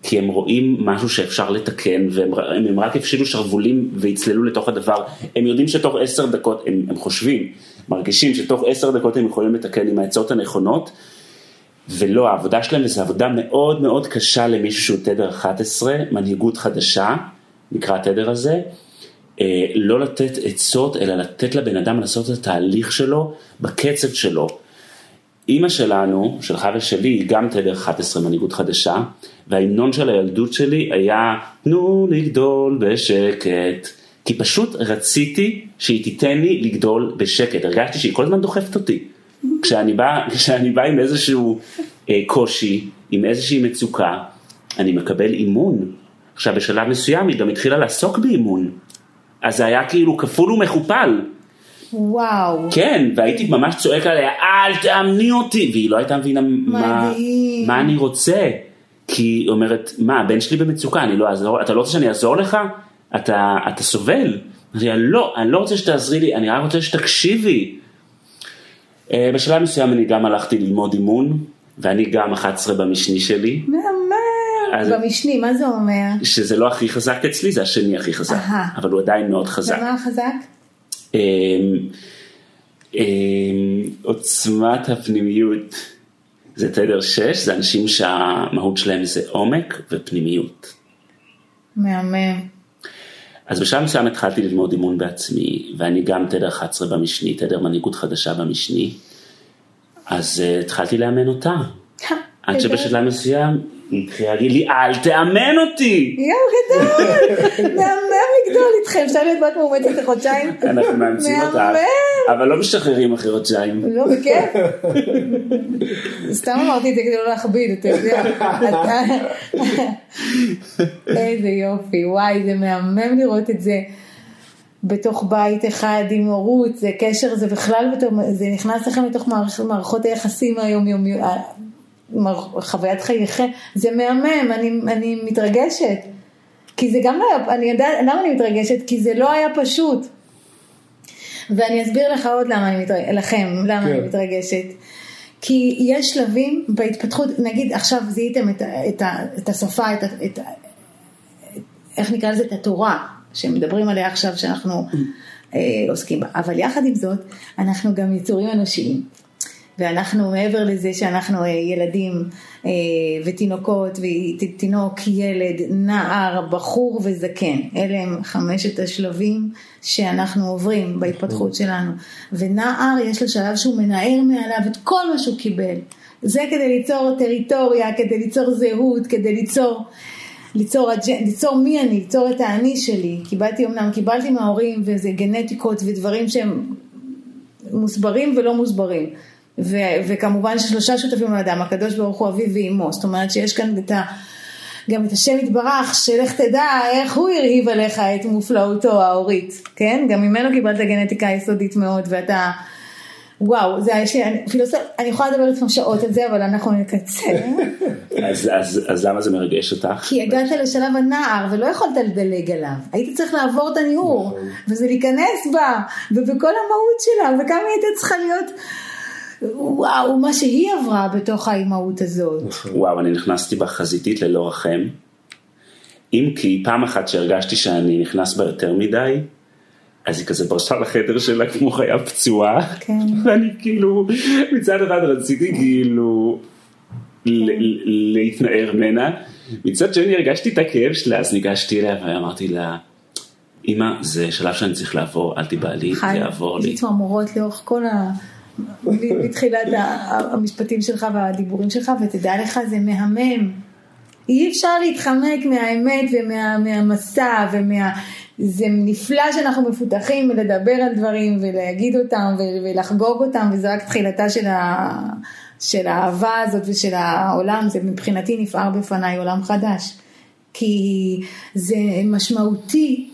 [SPEAKER 1] כי הם רואים משהו שאפשר לתקן, והם הם, רק הפשילו שרוולים ויצללו לתוך הדבר. הם יודעים שתוך עשר דקות, הם, הם חושבים, מרגישים שתוך עשר דקות הם יכולים לתקן עם העצות הנכונות, ולא, העבודה שלהם זו עבודה מאוד מאוד קשה למישהו שהוא תדר 11, מנהיגות חדשה, נקרא התדר הזה, אה, לא לתת עצות, אלא לתת לבן אדם לעשות את התהליך שלו בקצב שלו. אימא שלנו, שלך ושלי, היא גם תדר 11 מנהיגות חדשה, וההמנון של הילדות שלי היה תנו לגדול בשקט. כי פשוט רציתי שהיא תיתן לי לגדול בשקט, הרגשתי שהיא כל הזמן דוחפת אותי. כשאני בא, [laughs] כשאני בא עם איזשהו אה, קושי, עם איזושהי מצוקה, אני מקבל אימון. עכשיו בשלב מסוים היא גם התחילה לעסוק באימון. אז זה היה כאילו כפול ומכופל.
[SPEAKER 3] וואו.
[SPEAKER 1] כן, והייתי ממש צועק עליה, אל תאמני אותי, והיא לא הייתה מבינה מה. מה אני רוצה. כי היא אומרת, מה, הבן שלי במצוקה, אני לא אעזור, אתה לא רוצה שאני אעזור לך? אתה, אתה סובל. אמרתי לה, לא, אני לא רוצה שתעזרי לי, אני רק רוצה שתקשיבי. אה, בשלב מסוים אני גם הלכתי ללמוד אימון, ואני גם 11 במשני שלי,
[SPEAKER 3] מהמם.
[SPEAKER 1] אז-
[SPEAKER 3] במשני, מה זה אומר?
[SPEAKER 1] שזה לא הכי חזק אצלי, זה השני הכי חזק,
[SPEAKER 3] אהה.
[SPEAKER 1] אבל הוא עדיין מאוד חזק.
[SPEAKER 3] ומה החזק?
[SPEAKER 1] אמ, אמ, עוצמת הפנימיות זה תדר 6, זה אנשים שהמהות שלהם זה עומק ופנימיות.
[SPEAKER 3] מהמם.
[SPEAKER 1] אז בשלב מסוים התחלתי ללמוד אימון בעצמי, ואני גם תדר 11 במשני, תדר מנהיגות חדשה במשני, אז uh, התחלתי לאמן אותה. [laughs] עד שבשלב מסוים התחילה להגיד לי, אל תאמן אותי!
[SPEAKER 3] יואו, גדול. [laughs] מהמם לגדול איתכם. אפשר להיות בת מאומצת לחודשיים?
[SPEAKER 1] אנחנו מאמצים אותך,
[SPEAKER 3] מהמם.
[SPEAKER 1] אבל לא משחררים אחרי חודשיים.
[SPEAKER 3] לא, בכיף. סתם אמרתי את זה כדי לא להכביד, אתה יודע. איזה יופי, וואי, זה מהמם לראות את זה בתוך בית אחד עם הורות, זה קשר, זה בכלל, זה נכנס לכם לתוך מערכ, מערכות היחסים היומיומיות, חוויית חייכם, זה מהמם, אני, אני מתרגשת. כי זה גם לא היה, אני יודעת, למה אני מתרגשת? כי זה לא היה פשוט. ואני אסביר לך עוד למה אני מתרגשת, לכם, למה
[SPEAKER 2] כן.
[SPEAKER 3] אני מתרגשת. כי יש שלבים בהתפתחות, נגיד עכשיו זיהיתם את, את, את השפה, את, את, איך נקרא לזה, את התורה, שמדברים עליה עכשיו שאנחנו אה, עוסקים בה. אבל יחד עם זאת, אנחנו גם יצורים אנושיים. ואנחנו מעבר לזה שאנחנו אה, ילדים אה, ותינוקות, ותינוק, ילד, נער, בחור וזקן, אלה הם חמשת השלבים שאנחנו עוברים בהתפתחות שלנו. ונער יש לו שלב שהוא מנער מעליו את כל מה שהוא קיבל. זה כדי ליצור טריטוריה, כדי ליצור זהות, כדי ליצור, ליצור, ליצור מי אני, ליצור את האני שלי. קיבלתי אמנם, קיבלתי מההורים וזה גנטיקות ודברים שהם מוסברים ולא מוסברים. ו- וכמובן ששלושה שותפים לאדם, הקדוש ברוך הוא אביו ואימו, זאת אומרת שיש כאן את ה... גם את השם יתברך, שלך תדע איך הוא הרהיב עליך את מופלאותו ההורית, כן? גם ממנו קיבלת גנטיקה יסודית מאוד, ואתה, וואו, זה היה ש... אני- פילוסוף, אני יכולה לדבר איתכם שעות על זה, אבל אנחנו נקצר. [laughs]
[SPEAKER 1] אז, אז, אז למה זה מרגש אותך?
[SPEAKER 3] כי הגעת לשלב הנער ולא יכולת לדלג עליו, היית צריך לעבור את הניעור,
[SPEAKER 2] נכון.
[SPEAKER 3] וזה להיכנס בה, ובכל המהות שלה, וכמה היא הייתה צריכה להיות, וואו, מה שהיא עברה בתוך האימהות הזאת.
[SPEAKER 1] וואו, אני נכנסתי בחזיתית ללא רחם. אם כי פעם אחת שהרגשתי שאני נכנס בה יותר מדי, אז היא כזה ברשה לחדר שלה כמו חיה פצועה.
[SPEAKER 3] כן. [laughs]
[SPEAKER 1] ואני כאילו, מצד אחד רציתי כאילו ל- להתנער ממנה, מצד שני הרגשתי את הכאב שלה, אז ניגשתי אליה ואמרתי לה, אמא, זה שלב שאני צריך לעבור, אל תיבהלי, זה יעבור לי.
[SPEAKER 3] לי צמרמורות לאורך כל ה... מתחילת המשפטים שלך והדיבורים שלך, ותדע לך, זה מהמם. אי אפשר להתחמק מהאמת ומהמסע ומה... זה נפלא שאנחנו מפותחים ולדבר על דברים ולהגיד אותם ולחגוג אותם וזה רק תחילתה של, ה... של האהבה הזאת ושל העולם, זה מבחינתי נפער בפניי עולם חדש. כי זה משמעותי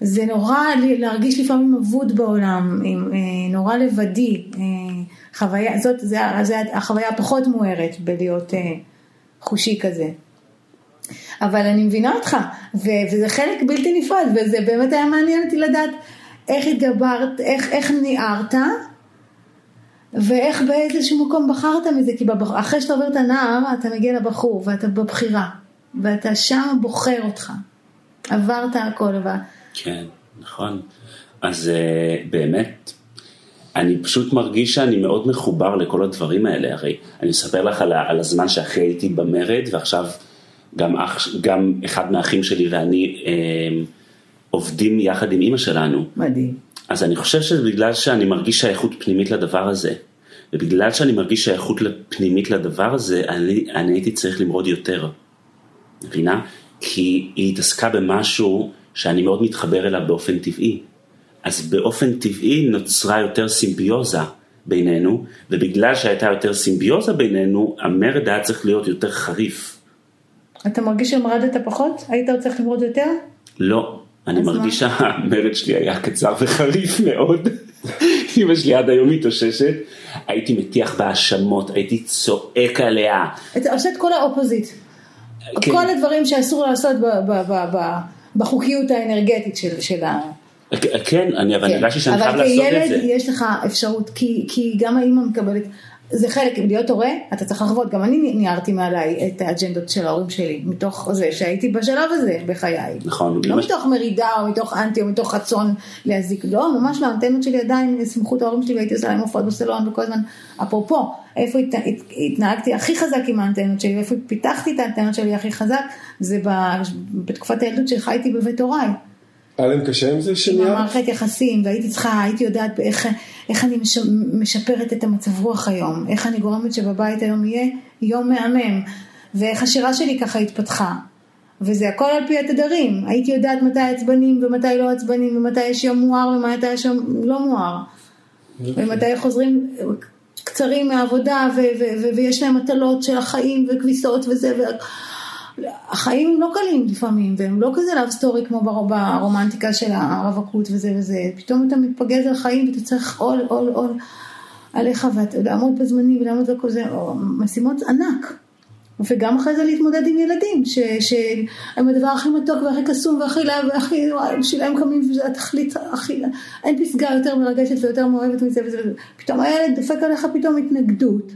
[SPEAKER 3] זה נורא להרגיש לפעמים אבוד בעולם, אה, נורא לבדי, אה, חוויה, זאת, זה, זה החוויה הפחות מוארת בלהיות אה, חושי כזה. אבל אני מבינה אותך, ו, וזה חלק בלתי נפרד, וזה באמת היה מעניין אותי לדעת איך התגברת, איך, איך ניערת, ואיך באיזשהו מקום בחרת מזה, כי בבח... אחרי שאתה עובר את הנער, אתה מגיע לבחור, ואתה בבחירה, ואתה שם בוחר אותך. עברת הכל, אבל...
[SPEAKER 1] כן, נכון. אז אה, באמת, אני פשוט מרגיש שאני מאוד מחובר לכל הדברים האלה, הרי אני אספר לך על, על הזמן שאחרי הייתי במרד, ועכשיו גם, אח, גם אחד מהאחים שלי ואני אה, עובדים יחד עם אימא שלנו.
[SPEAKER 3] מדהים.
[SPEAKER 1] אז אני חושב שבגלל שאני מרגיש שייכות פנימית לדבר הזה, ובגלל שאני מרגיש שייכות פנימית לדבר הזה, אני, אני הייתי צריך למרוד יותר. מבינה? כי היא התעסקה במשהו שאני מאוד מתחבר אליו באופן טבעי. אז באופן טבעי נוצרה יותר סימביוזה בינינו, ובגלל שהייתה יותר סימביוזה בינינו, המרד היה צריך להיות יותר חריף.
[SPEAKER 3] אתה מרגיש שמרדת פחות? היית עוד צריך למרוד יותר?
[SPEAKER 1] לא, אני? מרגיש שהמרד שלי היה קצר וחריף מאוד. אמא שלי עד היום מתאוששת, הייתי מטיח בהאשמות, הייתי צועק עליה.
[SPEAKER 3] אתה עושה את כל האופוזיט.
[SPEAKER 1] כן.
[SPEAKER 3] כל הדברים שאסור לעשות ב- ב- ב- ב- בחוקיות האנרגטית של, של ה...
[SPEAKER 1] כן, אני אבל
[SPEAKER 3] כן.
[SPEAKER 1] הרגשתי שאני חייב
[SPEAKER 3] אבל
[SPEAKER 1] לעשות את
[SPEAKER 3] כילד
[SPEAKER 1] זה.
[SPEAKER 3] יש לך אפשרות, כי, כי גם האימא מקבלת, זה חלק, להיות הורה, אתה צריך לחוות, גם אני ניערתי מעליי את האג'נדות של ההורים שלי, מתוך זה שהייתי בשלב הזה בחיי.
[SPEAKER 1] נכון,
[SPEAKER 3] לא
[SPEAKER 1] אמא-
[SPEAKER 3] מתוך מרידה או מתוך אנטי או מתוך רצון להזיק, לא, ממש לא, האנטנות שלי עדיין סמכו את ההורים שלי והייתי עושה להם הופעות בסלון וכל הזמן, אפרופו, איפה הת, הת, התנהגתי הכי חזק עם האנטנות שלי ואיפה פיתחתי את האנטנות שלי הכי חזק, זה ב, בתקופת הילדות שחייתי בבית הוריי.
[SPEAKER 2] היה להם קשה עם זה
[SPEAKER 3] עם
[SPEAKER 2] שנייה?
[SPEAKER 3] המערכת יחסים, והייתי צריכה, הייתי יודעת איך, איך אני מש, משפרת את המצב רוח היום, איך אני גורמת שבבית היום יהיה יום מהמם, ואיך השירה שלי ככה התפתחה. וזה הכל על פי התדרים, הייתי יודעת מתי עצבנים ומתי לא עצבנים, ומתי יש יום מואר ומתי יש יום לא מואר. ומתי חוזרים קצרים מהעבודה ו- ו- ו- ויש להם מטלות של החיים וכביסות וזה. החיים לא קלים לפעמים, והם לא כזה love story כמו בר- ברומנטיקה של הרווקות וזה וזה. פתאום אתה מתפגז על חיים ואתה צריך עול, עול, עול עליך ולעמוד בזמנים ולעמוד בכל זה, משימות ענק. וגם אחרי זה להתמודד עם ילדים, שהם הדבר הכי מתוק והכי קסום והכי להב והכי, וואי, בשבילם קמים וזה התכלית הכי, אין פסגה יותר מרגשת ויותר מאוהבת מזה וזה וזה. פתאום הילד דופק עליך פתאום התנגדות.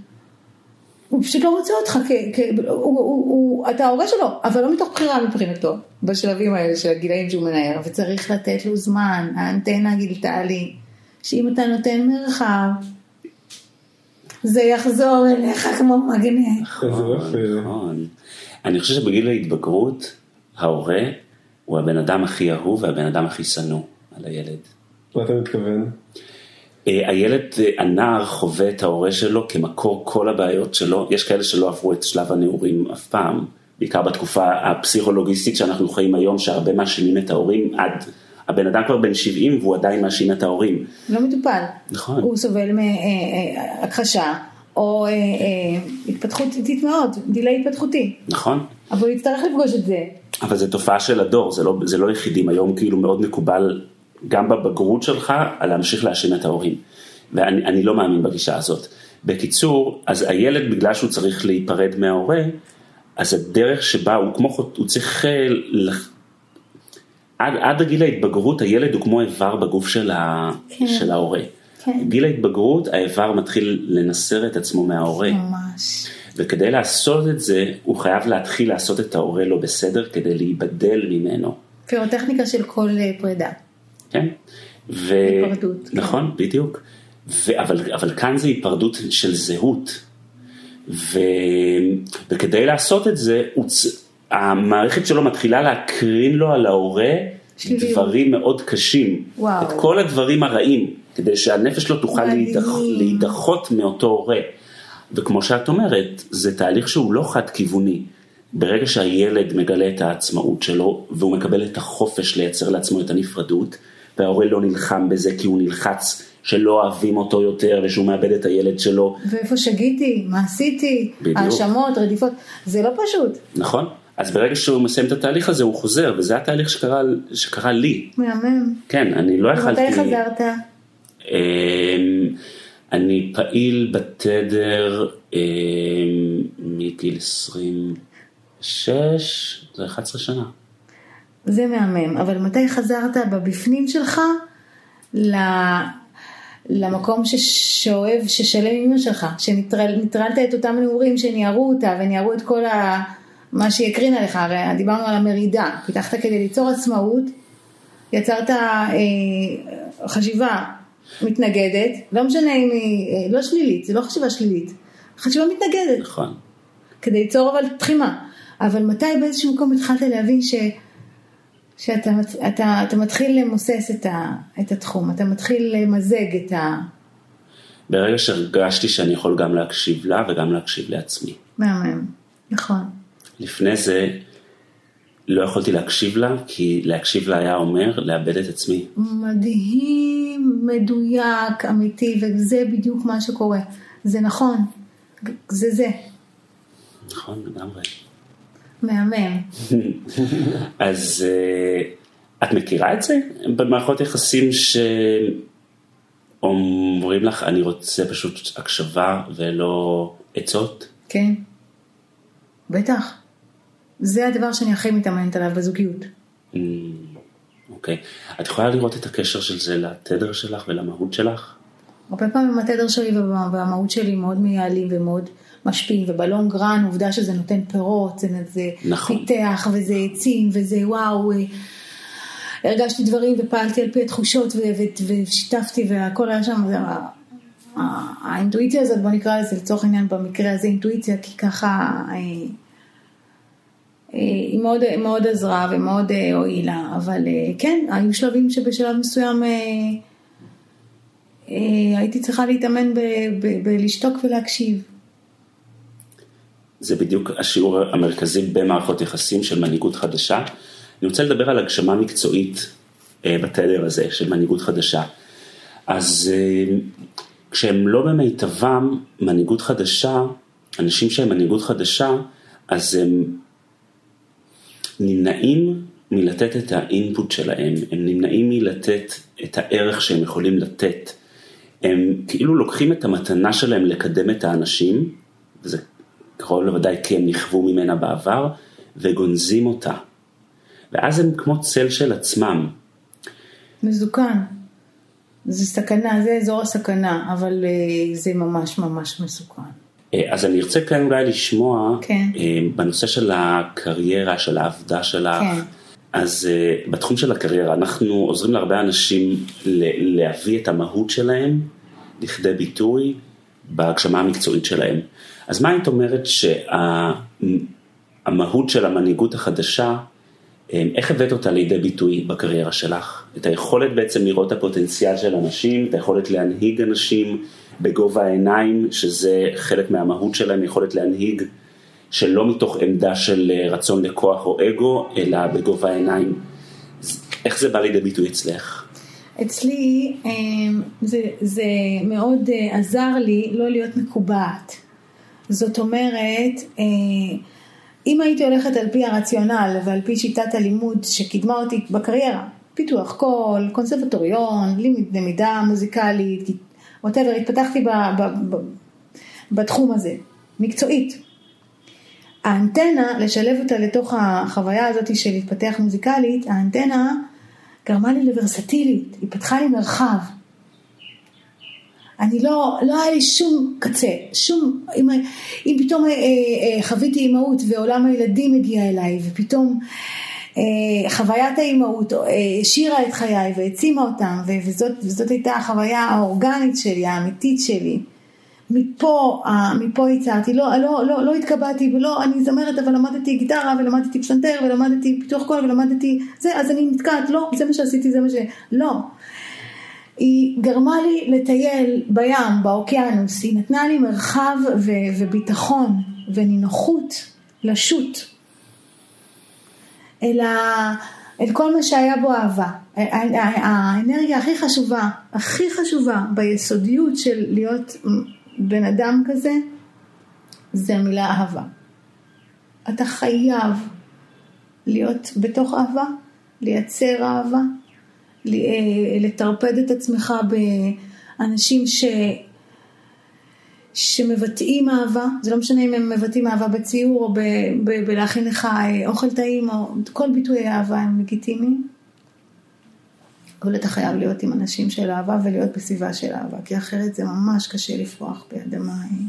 [SPEAKER 3] הוא פשוט לא רוצה אותך, כ, כ, הוא, הוא, הוא, הוא, אתה ההורה שלו, אבל לא מתוך בחירה מבחינתו, בשלבים האלה של הגילאים שהוא מנער, וצריך לתת לו זמן, האנטנה גילתה לי, שאם אתה נותן מרחב, זה יחזור אליך כמו מגנט.
[SPEAKER 1] נכון. אני חושב שבגיל ההתבגרות, ההורה הוא הבן אדם הכי אהוב והבן אדם הכי שנוא על הילד.
[SPEAKER 2] מה אתה מתכוון?
[SPEAKER 1] אה, הילד, אה, הנער חווה את ההורה שלו כמקור כל הבעיות שלו, יש כאלה שלא עברו את שלב הנעורים אף פעם, בעיקר בתקופה הפסיכולוגיסטית שאנחנו חיים היום, שהרבה מאשימים את ההורים עד, הבן אדם כבר בן 70 והוא עדיין מאשים את ההורים.
[SPEAKER 3] לא מטופל.
[SPEAKER 1] נכון.
[SPEAKER 3] הוא סובל מהכחשה, או אה, אה, התפתחות איטית מאוד, דיליי התפתחותי.
[SPEAKER 1] נכון?
[SPEAKER 3] אבל הוא יצטרך לפגוש את זה.
[SPEAKER 1] אבל זו תופעה של הדור, זה לא, זה לא יחידים, היום כאילו מאוד מקובל גם בבגרות שלך להמשיך להאשים את ההורים. ואני אני לא מאמין בגישה הזאת. בקיצור, אז הילד בגלל שהוא צריך להיפרד מההורה, אז הדרך שבה הוא כמו, הוא צריך, אה, לח- עד, עד הגיל ההתבגרות הילד הוא כמו איבר בגוף של, ה,
[SPEAKER 3] כן.
[SPEAKER 1] של ההורה.
[SPEAKER 3] כן.
[SPEAKER 1] גיל ההתבגרות האיבר מתחיל לנסר את עצמו מההורה.
[SPEAKER 3] ממש.
[SPEAKER 1] וכדי לעשות את זה, הוא חייב להתחיל לעשות את ההורה לא בסדר כדי להיבדל ממנו.
[SPEAKER 3] פירוטכניקה של כל אה, פרידה.
[SPEAKER 1] כן? ו...
[SPEAKER 3] היפרדות, כן.
[SPEAKER 1] נכון, בדיוק. ו... אבל, אבל כאן זה היפרדות של זהות. ו... וכדי לעשות את זה, הוא... צ- המערכת שלו מתחילה להקרין לו על ההורה
[SPEAKER 3] שליליות.
[SPEAKER 1] דברים מאוד קשים.
[SPEAKER 3] וואו.
[SPEAKER 1] את כל הדברים הרעים, כדי שהנפש שלו תוכל. להידח... להידחות מאותו הורה. וכמו שאת אומרת, זה תהליך שהוא לא חד כיווני. ברגע שהילד מגלה את העצמאות שלו, והוא מקבל את החופש לייצר לעצמו את הנפרדות, וההורה לא נלחם בזה כי הוא נלחץ שלא אוהבים אותו יותר ושהוא מאבד את הילד שלו,
[SPEAKER 3] ואיפה שגיתי, מה עשיתי. האשמות, רדיפות, זה לא פשוט.
[SPEAKER 1] נכון? אז ברגע שהוא מסיים את התהליך הזה הוא חוזר, וזה התהליך שקרה, שקרה לי.
[SPEAKER 3] מהמם.
[SPEAKER 1] כן, אני לא יכלתי...
[SPEAKER 3] ומתי חזרת?
[SPEAKER 1] אמ, אני פעיל בתדר אמ, מגיל 26, זה 11 שנה.
[SPEAKER 3] זה מהמם, אבל מתי חזרת בבפנים שלך ל... למקום ששואב, ששלם אמא שלך, שניטרלת את אותם נעורים שניערו אותה וניערו את כל ה... מה שהיא הקרינה לך, הרי דיברנו על המרידה, פיתחת כדי ליצור עצמאות, יצרת אה, חשיבה מתנגדת, לא משנה אם היא אה, לא שלילית, זה לא חשיבה שלילית, חשיבה מתנגדת,
[SPEAKER 1] נכון.
[SPEAKER 3] כדי ליצור אבל תחימה. אבל מתי באיזשהו מקום התחלת להבין ש... שאתה אתה, אתה מתחיל למוסס את, ה, את התחום, אתה מתחיל למזג את ה...
[SPEAKER 1] ברגע שהרגשתי שאני יכול גם להקשיב לה וגם להקשיב לעצמי.
[SPEAKER 3] מהמם, נכון.
[SPEAKER 1] לפני זה לא יכולתי להקשיב לה, כי להקשיב לה היה אומר לאבד את עצמי.
[SPEAKER 3] מדהים, מדויק, אמיתי, וזה בדיוק מה שקורה. זה נכון, זה זה,
[SPEAKER 1] נכון, לגמרי.
[SPEAKER 3] מהמם.
[SPEAKER 1] אז אה, את מכירה את זה במערכות יחסים שאומרים לך אני רוצה פשוט הקשבה ולא עצות?
[SPEAKER 3] כן, בטח. זה הדבר שאני הכי מתאמנת עליו בזוגיות.
[SPEAKER 1] Mm, אוקיי. את יכולה לראות את הקשר של זה לתדר שלך ולמהות שלך?
[SPEAKER 3] הרבה פעמים התדר שלי וה- והמהות שלי מאוד מייעלים ומאוד משפיעים, ובלונג רן עובדה שזה נותן פירות, זה, זה
[SPEAKER 1] נכון.
[SPEAKER 3] פיתח וזה עצים וזה וואו, אה, הרגשתי דברים ופעלתי על פי התחושות ו- ו- ושיתפתי והכל היה שם, זה, האינטואיציה הזאת בוא נקרא לזה לצורך העניין במקרה הזה אינטואיציה, כי ככה אה, אה, היא מאוד, מאוד עזרה ומאוד הועילה, אבל כן, היו שלבים שבשלב מסוים הייתי צריכה להתאמן בלשתוק ולהקשיב.
[SPEAKER 1] זה בדיוק השיעור המרכזי במערכות יחסים של מנהיגות חדשה. אני רוצה לדבר על הגשמה מקצועית אה, בתדר הזה של מנהיגות חדשה. אז אה, כשהם לא במיטבם, מנהיגות חדשה, אנשים שהם מנהיגות חדשה, אז הם נמנעים מלתת את האינפוט שלהם, הם נמנעים מלתת את הערך שהם יכולים לתת. הם כאילו לוקחים את המתנה שלהם לקדם את האנשים, וזה קרוב לוודאי כי הם נכוו ממנה בעבר, וגונזים אותה. ואז הם כמו צל של עצמם.
[SPEAKER 3] מזוקן. זה סכנה, זה אזור הסכנה, אבל אה, זה ממש ממש מסוכן.
[SPEAKER 1] אה, אז אני ארצה כאן אולי לשמוע
[SPEAKER 3] כן.
[SPEAKER 1] אה, בנושא של הקריירה, של העבודה שלך.
[SPEAKER 3] כן.
[SPEAKER 1] אז בתחום של הקריירה אנחנו עוזרים להרבה אנשים להביא את המהות שלהם לכדי ביטוי בהגשמה המקצועית שלהם. אז מה היית אומרת שהמהות של המנהיגות החדשה, אה, איך הבאת אותה לידי ביטוי בקריירה שלך? את היכולת בעצם לראות את הפוטנציאל של אנשים, את היכולת להנהיג אנשים בגובה העיניים, שזה חלק מהמהות שלהם, יכולת להנהיג שלא מתוך עמדה של אה, רצון לכוח או אגו, אלא בגובה העיניים. איך זה בא לידי ביטוי אצלך?
[SPEAKER 3] אצלי אה, זה, זה מאוד אה, עזר לי לא להיות מקובעת. זאת אומרת, אה, אם הייתי הולכת על פי הרציונל ועל פי שיטת הלימוד שקידמה אותי בקריירה, פיתוח קול, קונסרבטוריון, למידה מוזיקלית, ווטאבר, התפתחתי ב, ב, ב, בתחום הזה, מקצועית. האנטנה, לשלב אותה לתוך החוויה הזאת של להתפתח מוזיקלית, האנטנה גרמה לי לוורסטיליות, היא פתחה לי מרחב. אני לא, לא היה לי שום קצה, שום, אם, אם פתאום אה, אה, חוויתי אימהות ועולם הילדים הגיע אליי, ופתאום אה, חוויית האימהות אה, השאירה את חיי והעצימה אותם, וזאת, וזאת הייתה החוויה האורגנית שלי, האמיתית שלי. מפה, מפה הצעתי, לא, לא, לא, לא התקבעתי, ולא, אני זמרת, אבל למדתי גיטרה, ולמדתי פסנתר, ולמדתי פיתוח קול, ולמדתי זה, אז אני נתקעת, לא, זה מה שעשיתי, זה מה ש... לא. היא גרמה לי לטייל בים, באוקיינוס, היא נתנה לי מרחב ו- וביטחון ונינוחות לשוט אל, ה- אל כל מה שהיה בו אהבה. האנרגיה הכי חשובה, הכי חשובה ביסודיות של להיות בן אדם כזה, זה המילה אהבה. אתה חייב להיות בתוך אהבה, לייצר אהבה, אה, לטרפד את עצמך באנשים ש... שמבטאים אהבה, זה לא משנה אם הם מבטאים אהבה בציור או ב... ב... בלהכין לך אה, אוכל טעים או כל ביטויי אהבה הם לגיטימיים. אבל אתה חייב להיות עם אנשים של אהבה ולהיות בסביבה של אהבה, כי אחרת זה ממש קשה לפרוח באדמה, אה,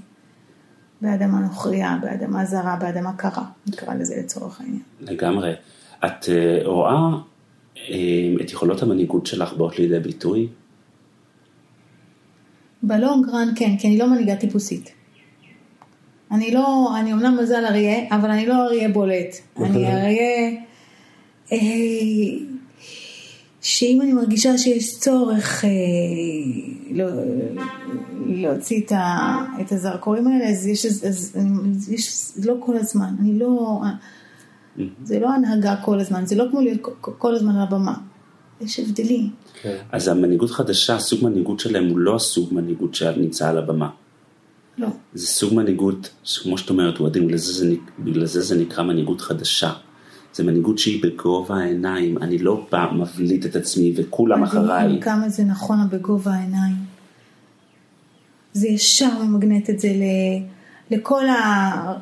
[SPEAKER 3] באדמה נוכריה, באדמה זרה, באדמה קרה, נקרא לזה לצורך העניין.
[SPEAKER 1] לגמרי. את רואה את יכולות המנהיגות שלך באות לידי ביטוי?
[SPEAKER 3] בלונג רן כן, כי אני לא מנהיגה טיפוסית. אני לא, אני אומנם מזל אריה, אבל אני לא אריה בולט. אני אריה אה, שאם אני מרגישה שיש צורך אה, לא, להוציא את, ה, את הזרקורים האלה, אז יש, אז, אני, יש, לא כל הזמן. אני לא... זה לא הנהגה כל הזמן, זה לא כמו להיות כל הזמן על הבמה. יש הבדלים.
[SPEAKER 1] כן. אז המנהיגות חדשה, הסוג מנהיגות שלהם הוא לא הסוג מנהיגות שנמצא על הבמה.
[SPEAKER 3] לא.
[SPEAKER 1] זה סוג מנהיגות, כמו שאת אומרת, הוא עדין, בגלל זה, בגלל זה זה נקרא מנהיגות חדשה. זה מנהיגות שהיא בגובה העיניים, אני לא פעם מבליט את עצמי וכולם אחריי.
[SPEAKER 3] כמה זה נכון בגובה העיניים. זה ישר ממגנט את זה לכל ה...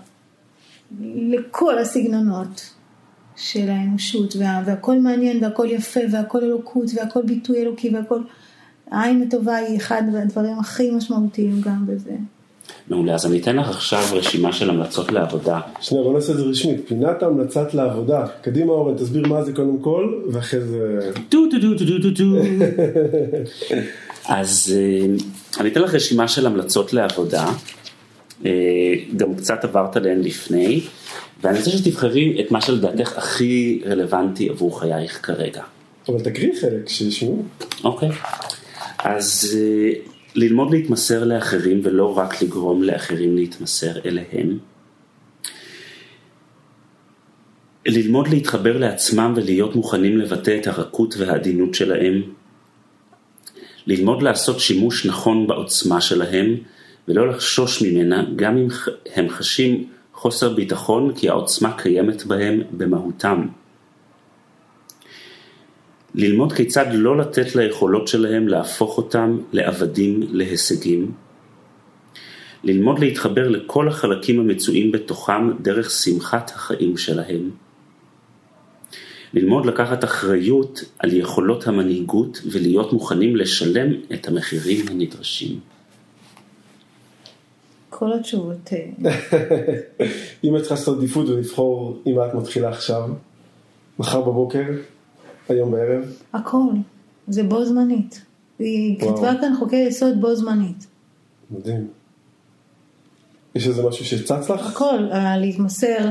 [SPEAKER 3] לכל הסגנונות של האנושות, וה, והכל מעניין והכל יפה והכל אלוקות והכל ביטוי אלוקי והכל, העין הטובה היא אחד הדברים הכי משמעותיים גם בזה.
[SPEAKER 1] מעולה, אז אני אתן לך עכשיו רשימה של המלצות לעבודה.
[SPEAKER 2] שנייה, בוא נעשה את זה רשמית, פינת המלצת לעבודה. קדימה אורן, תסביר מה זה קודם כל, ואחרי זה...
[SPEAKER 1] טו טו טו טו טו טו. [laughs] אז אה, אני אתן לך רשימה של המלצות לעבודה. אה, גם קצת עברת עליהן לפני, ואני רוצה שתבחרי את מה שלדעתך הכי רלוונטי עבור חייך כרגע.
[SPEAKER 2] אבל תקריא חלק, שישמעו.
[SPEAKER 1] אוקיי, אז אה, ללמוד להתמסר לאחרים ולא רק לגרום לאחרים להתמסר אליהם. ללמוד להתחבר לעצמם ולהיות מוכנים לבטא את הרכות והעדינות שלהם. ללמוד לעשות שימוש נכון בעוצמה שלהם ולא לחשוש ממנה גם אם הם חשים חוסר ביטחון כי העוצמה קיימת בהם במהותם. ללמוד כיצד לא לתת ליכולות שלהם להפוך אותם לעבדים להישגים. ללמוד להתחבר לכל החלקים המצויים בתוכם דרך שמחת החיים שלהם. ללמוד לקחת אחריות על יכולות המנהיגות ולהיות מוכנים לשלם את המחירים הנדרשים.
[SPEAKER 3] כל התשובות. אה, [laughs]
[SPEAKER 2] אם את צריכה לעשות עדיפות ולבחור אם את מתחילה עכשיו, מחר בבוקר, היום בערב?
[SPEAKER 3] הכל, זה בו זמנית. היא כתבה כאן חוקי יסוד בו זמנית.
[SPEAKER 2] מדהים. יש איזה משהו שצץ לך?
[SPEAKER 3] הכל, להתמסר.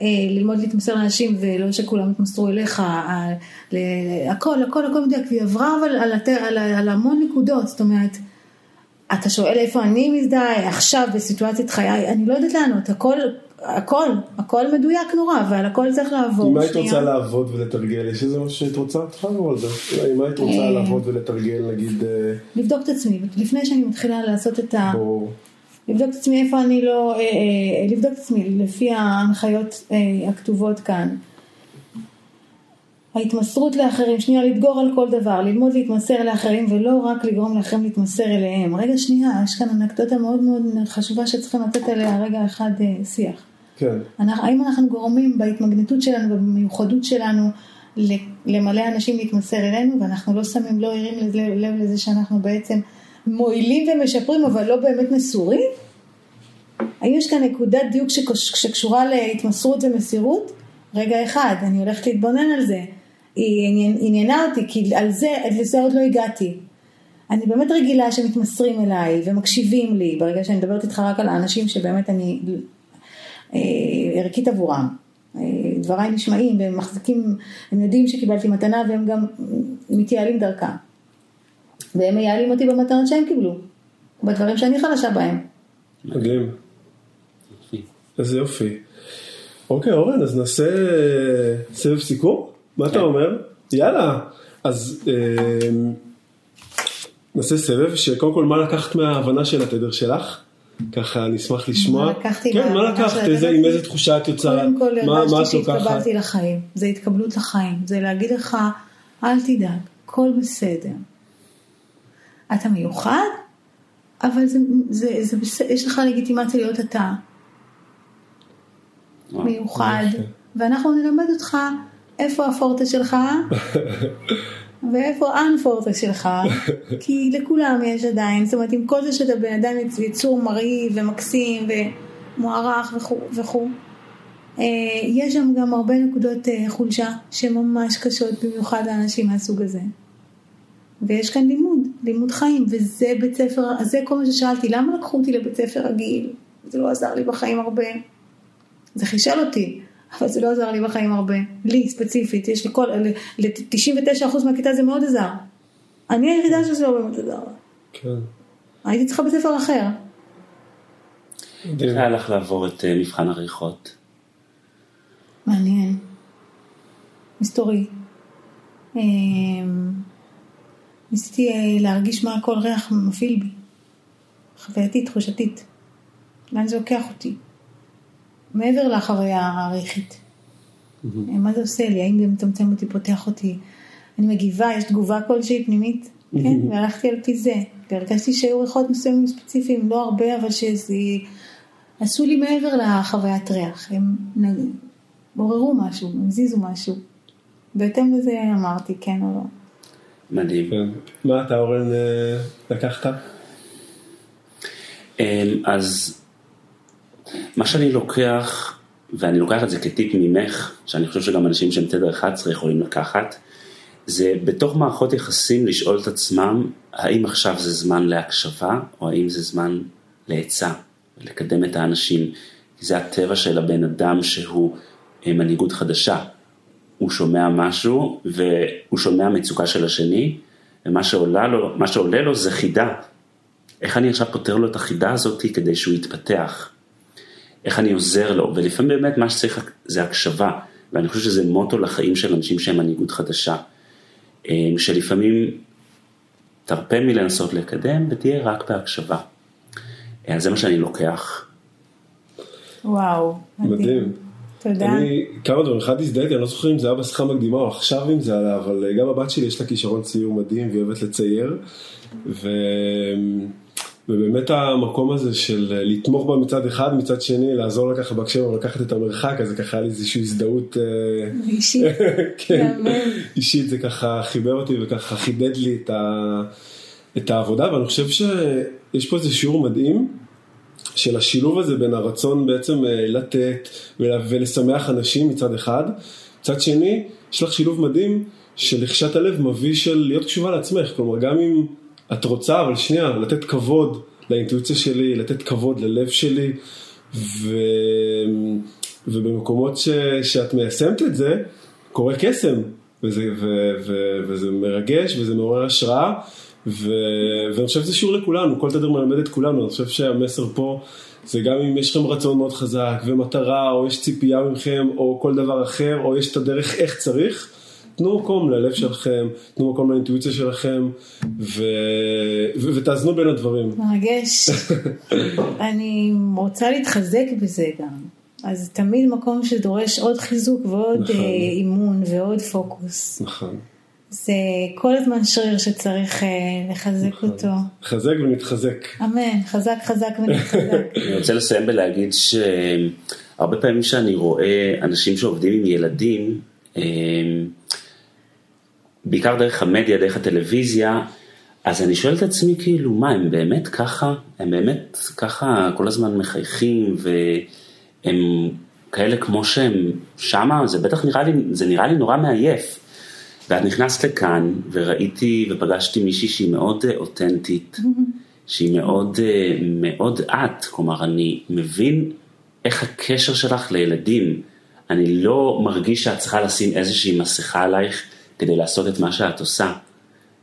[SPEAKER 3] אה, ללמוד להתמסר לאנשים ולא שכולם יתמסרו אליך, הכל, הכל, הכל מדויק, והיא עברה אבל על, על, על המון נקודות, זאת אומרת, אתה שואל איפה אני מזדהה עכשיו בסיטואציית חיי, אני לא יודעת לענות, הכל, הכל, הכל מדויק נורא, ועל הכל צריך לעבור.
[SPEAKER 2] אם היית רוצה לעבוד ולתרגל, יש איזה משהו שהיית רוצה? תחזור על זה. אם היית רוצה אה. לעבוד ולתרגל, נגיד... אה,
[SPEAKER 3] לבדוק את עצמי, לפני שאני מתחילה לעשות את ה... לבדוק את עצמי איפה אני לא... אה, לבדוק את עצמי לפי ההנחיות הכתובות כאן. ההתמסרות לאחרים, שנייה, לדגור על כל דבר, ללמוד להתמסר לאחרים ולא רק לגרום לאחרים להתמסר אליהם. רגע, שנייה, יש כאן אנקדוטה מאוד מאוד חשובה שצריכים לתת עליה רגע אחד אה, שיח.
[SPEAKER 2] כן.
[SPEAKER 3] אנחנו, האם אנחנו גורמים בהתמגנטות שלנו ובמיוחדות שלנו למלא אנשים להתמסר אלינו ואנחנו לא שמים, לא ערים לב לזה שאנחנו בעצם מועילים ומשפרים אבל לא באמת מסורים? האם יש כאן נקודת דיוק שקשורה להתמסרות ומסירות? רגע אחד, אני הולכת להתבונן על זה. היא עניינה אותי, כי על זה, לזה עוד לא הגעתי. אני באמת רגילה שמתמסרים אליי ומקשיבים לי, ברגע שאני מדברת איתך רק על האנשים שבאמת אני אה, ערכית עבורם. אה, דבריי נשמעים והם מחזיקים, הם יודעים שקיבלתי מתנה והם גם מתייעלים דרכה. והם מייעלים אותי במתנות שהם קיבלו, בדברים שאני חלשה בהם.
[SPEAKER 2] מדהים. איזה יופי. אוקיי אורן, אז נעשה סבב סיכום? מה אתה כן. אומר? יאללה. אז אה, נעשה סבב שקודם כל מה לקחת מההבנה של התדר שלך? ככה אני אשמח לשמוע.
[SPEAKER 3] מה לקחתי?
[SPEAKER 2] כן, מה לקחת? איזה, עם איזה תחושה את יוצאה?
[SPEAKER 3] קודם כל הרגשתי שהתקבלתי לחיים. זה התקבלות לחיים. זה להגיד לך, אל תדאג, הכל בסדר. אתה מיוחד, אבל זה, זה, זה בסדר, יש לך לגיטימציה להיות אתה. מיוחד. ואנחנו נלמד אותך איפה הפורטה שלך [laughs] ואיפה האנפורטה שלך, [laughs] כי לכולם יש עדיין, זאת אומרת עם כל זה שאתה בן אדם יצור מרהיב ומקסים ומוערך וכו', אה, יש שם גם הרבה נקודות אה, חולשה שממש קשות במיוחד לאנשים מהסוג הזה. ויש כאן לימוד, לימוד חיים, וזה בית ספר, זה כל מה ששאלתי, למה לקחו אותי לבית ספר רגיל? זה לא עזר לי בחיים הרבה. זה חישל אותי. אבל זה לא עזר לי בחיים הרבה. לי ספציפית, יש לי כל, ל-99% מהכיתה זה מאוד עזר. אני היחידה שזה לא באמת עזר. כן. הייתי צריכה בית ספר אחר.
[SPEAKER 1] איך היה לך לעבור את אה, מבחן עריכות?
[SPEAKER 3] מעניין. מסתורי. אמ, ניסיתי אה, להרגיש מה כל ריח מפעיל בי. חווייתית, תחושתית. לאן זה לוקח אותי. מעבר לחוויה העריכית. Mm-hmm. מה זה עושה לי? האם זה מצמצם אותי, פותח אותי? אני מגיבה, יש תגובה כלשהי פנימית? Mm-hmm. כן, והלכתי על פי זה. והרגשתי שהיו ריחות מסוימים ספציפיים, לא הרבה, אבל שזה... עשו לי מעבר לחוויית ריח. הם עוררו משהו, הם הזיזו משהו. בהתאם לזה אמרתי כן או לא.
[SPEAKER 1] מדהים. כן.
[SPEAKER 2] מה אתה אורן אה, לקחת?
[SPEAKER 1] אמ, אז מה שאני לוקח, ואני לוקח את זה כטיפ ממך, שאני חושב שגם אנשים שהם תדר 11 יכולים לקחת, זה בתוך מערכות יחסים לשאול את עצמם, האם עכשיו זה זמן להקשבה, או האם זה זמן לעצה, לקדם את האנשים. זה הטבע של הבן אדם שהוא אה, מנהיגות חדשה. הוא שומע משהו, והוא שומע מצוקה של השני, ומה שעולה לו, שעולה לו זה חידה. איך אני עכשיו פותר לו את החידה הזאת כדי שהוא יתפתח? איך אני עוזר לו, ולפעמים באמת מה שצריך זה הקשבה, ואני חושב שזה מוטו לחיים של אנשים שהם מנהיגות חדשה, אה, שלפעמים תרפה מלנסות לקדם ותהיה רק בהקשבה. אה, אז זה מה שאני לוקח.
[SPEAKER 3] וואו,
[SPEAKER 2] מדהים.
[SPEAKER 3] תודה.
[SPEAKER 2] אני, כמה דברים, אחד הזדהיתי, אני לא זוכר אם זה היה בשיחה מקדימה או עכשיו אם זה עלה, אבל אה, גם הבת שלי יש לה כישרון ציור מדהים והיא אוהבת לצייר. ו... ובאמת המקום הזה של אה, לתמוך בה מצד אחד, מצד שני לעזור לה ככה בהקשר ולקחת את המרחק, אז זה ככה היה לי איזושהי הזדהות
[SPEAKER 3] אה, אישית, [laughs]
[SPEAKER 2] כן, אישית זה ככה חיבר אותי וככה חידד לי את, ה, את העבודה ואני חושב שיש פה איזה שיעור מדהים של השילוב הזה בין הרצון בעצם אה, לתת ולשמח אנשים מצד אחד, מצד שני יש לך שילוב מדהים של לחשת הלב מביא של להיות קשובה לעצמך, כלומר גם אם את רוצה, אבל שנייה, לתת כבוד לאינטואיציה שלי, לתת כבוד ללב שלי, ו... ובמקומות ש... שאת מיישמת את זה, קורה קסם, וזה, ו... ו... וזה מרגש וזה מעורר השראה, ו... ואני חושב שזה שיעור לכולנו, כל תדר מלמד את כולנו, אני חושב שהמסר פה זה גם אם יש לכם רצון מאוד חזק ומטרה, או יש ציפייה מכם, או כל דבר אחר, או יש את הדרך איך צריך. תנו מקום ללב שלכם, תנו מקום לאינטואיציה שלכם, ו... ו... ותאזנו בין הדברים.
[SPEAKER 3] מרגש. [laughs] אני רוצה להתחזק בזה גם. אז תמיד מקום שדורש עוד חיזוק ועוד
[SPEAKER 2] נכון.
[SPEAKER 3] אה, אימון ועוד פוקוס.
[SPEAKER 2] נכון.
[SPEAKER 3] זה כל הזמן שריר שצריך אה, לחזק
[SPEAKER 2] נכון.
[SPEAKER 3] אותו.
[SPEAKER 2] חזק ונתחזק.
[SPEAKER 3] אמן, חזק חזק ונתחזק. [laughs]
[SPEAKER 1] אני רוצה לסיים ולהגיד שהרבה פעמים שאני רואה אנשים שעובדים עם ילדים, אה, בעיקר דרך המדיה, דרך הטלוויזיה, אז אני שואל את עצמי כאילו, מה, הם באמת ככה? הם באמת ככה כל הזמן מחייכים והם כאלה כמו שהם שמה? זה בטח נראה לי, זה נראה לי נורא מעייף. ואת נכנסת לכאן וראיתי ופגשתי מישהי שהיא מאוד אה, אותנטית, [laughs] שהיא מאוד אה, מאוד את, כלומר אני מבין איך הקשר שלך לילדים, אני לא מרגיש שאת צריכה לשים איזושהי מסכה עלייך כדי לעשות את מה שאת עושה,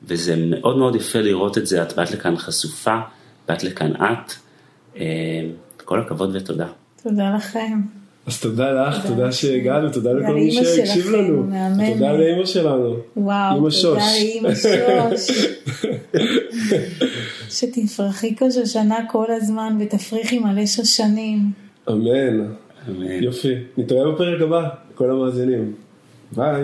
[SPEAKER 1] וזה מאוד מאוד יפה לראות את זה, את באת לכאן חשופה, באת לכאן את, אה, כל הכבוד ותודה.
[SPEAKER 3] תודה לכם.
[SPEAKER 2] אז תודה לך,
[SPEAKER 3] תודה.
[SPEAKER 2] שהגענו, תודה לכל מי שהקשיב לנו. תודה לאמא שלנו.
[SPEAKER 3] וואו, תודה. לאמא שוש. [laughs] שתפרחי כל שושנה כל הזמן ותפריחי מלא שושנים.
[SPEAKER 2] אמן.
[SPEAKER 1] אמן.
[SPEAKER 2] יופי. נתראה בפרק הבא, כל המאזינים. ביי.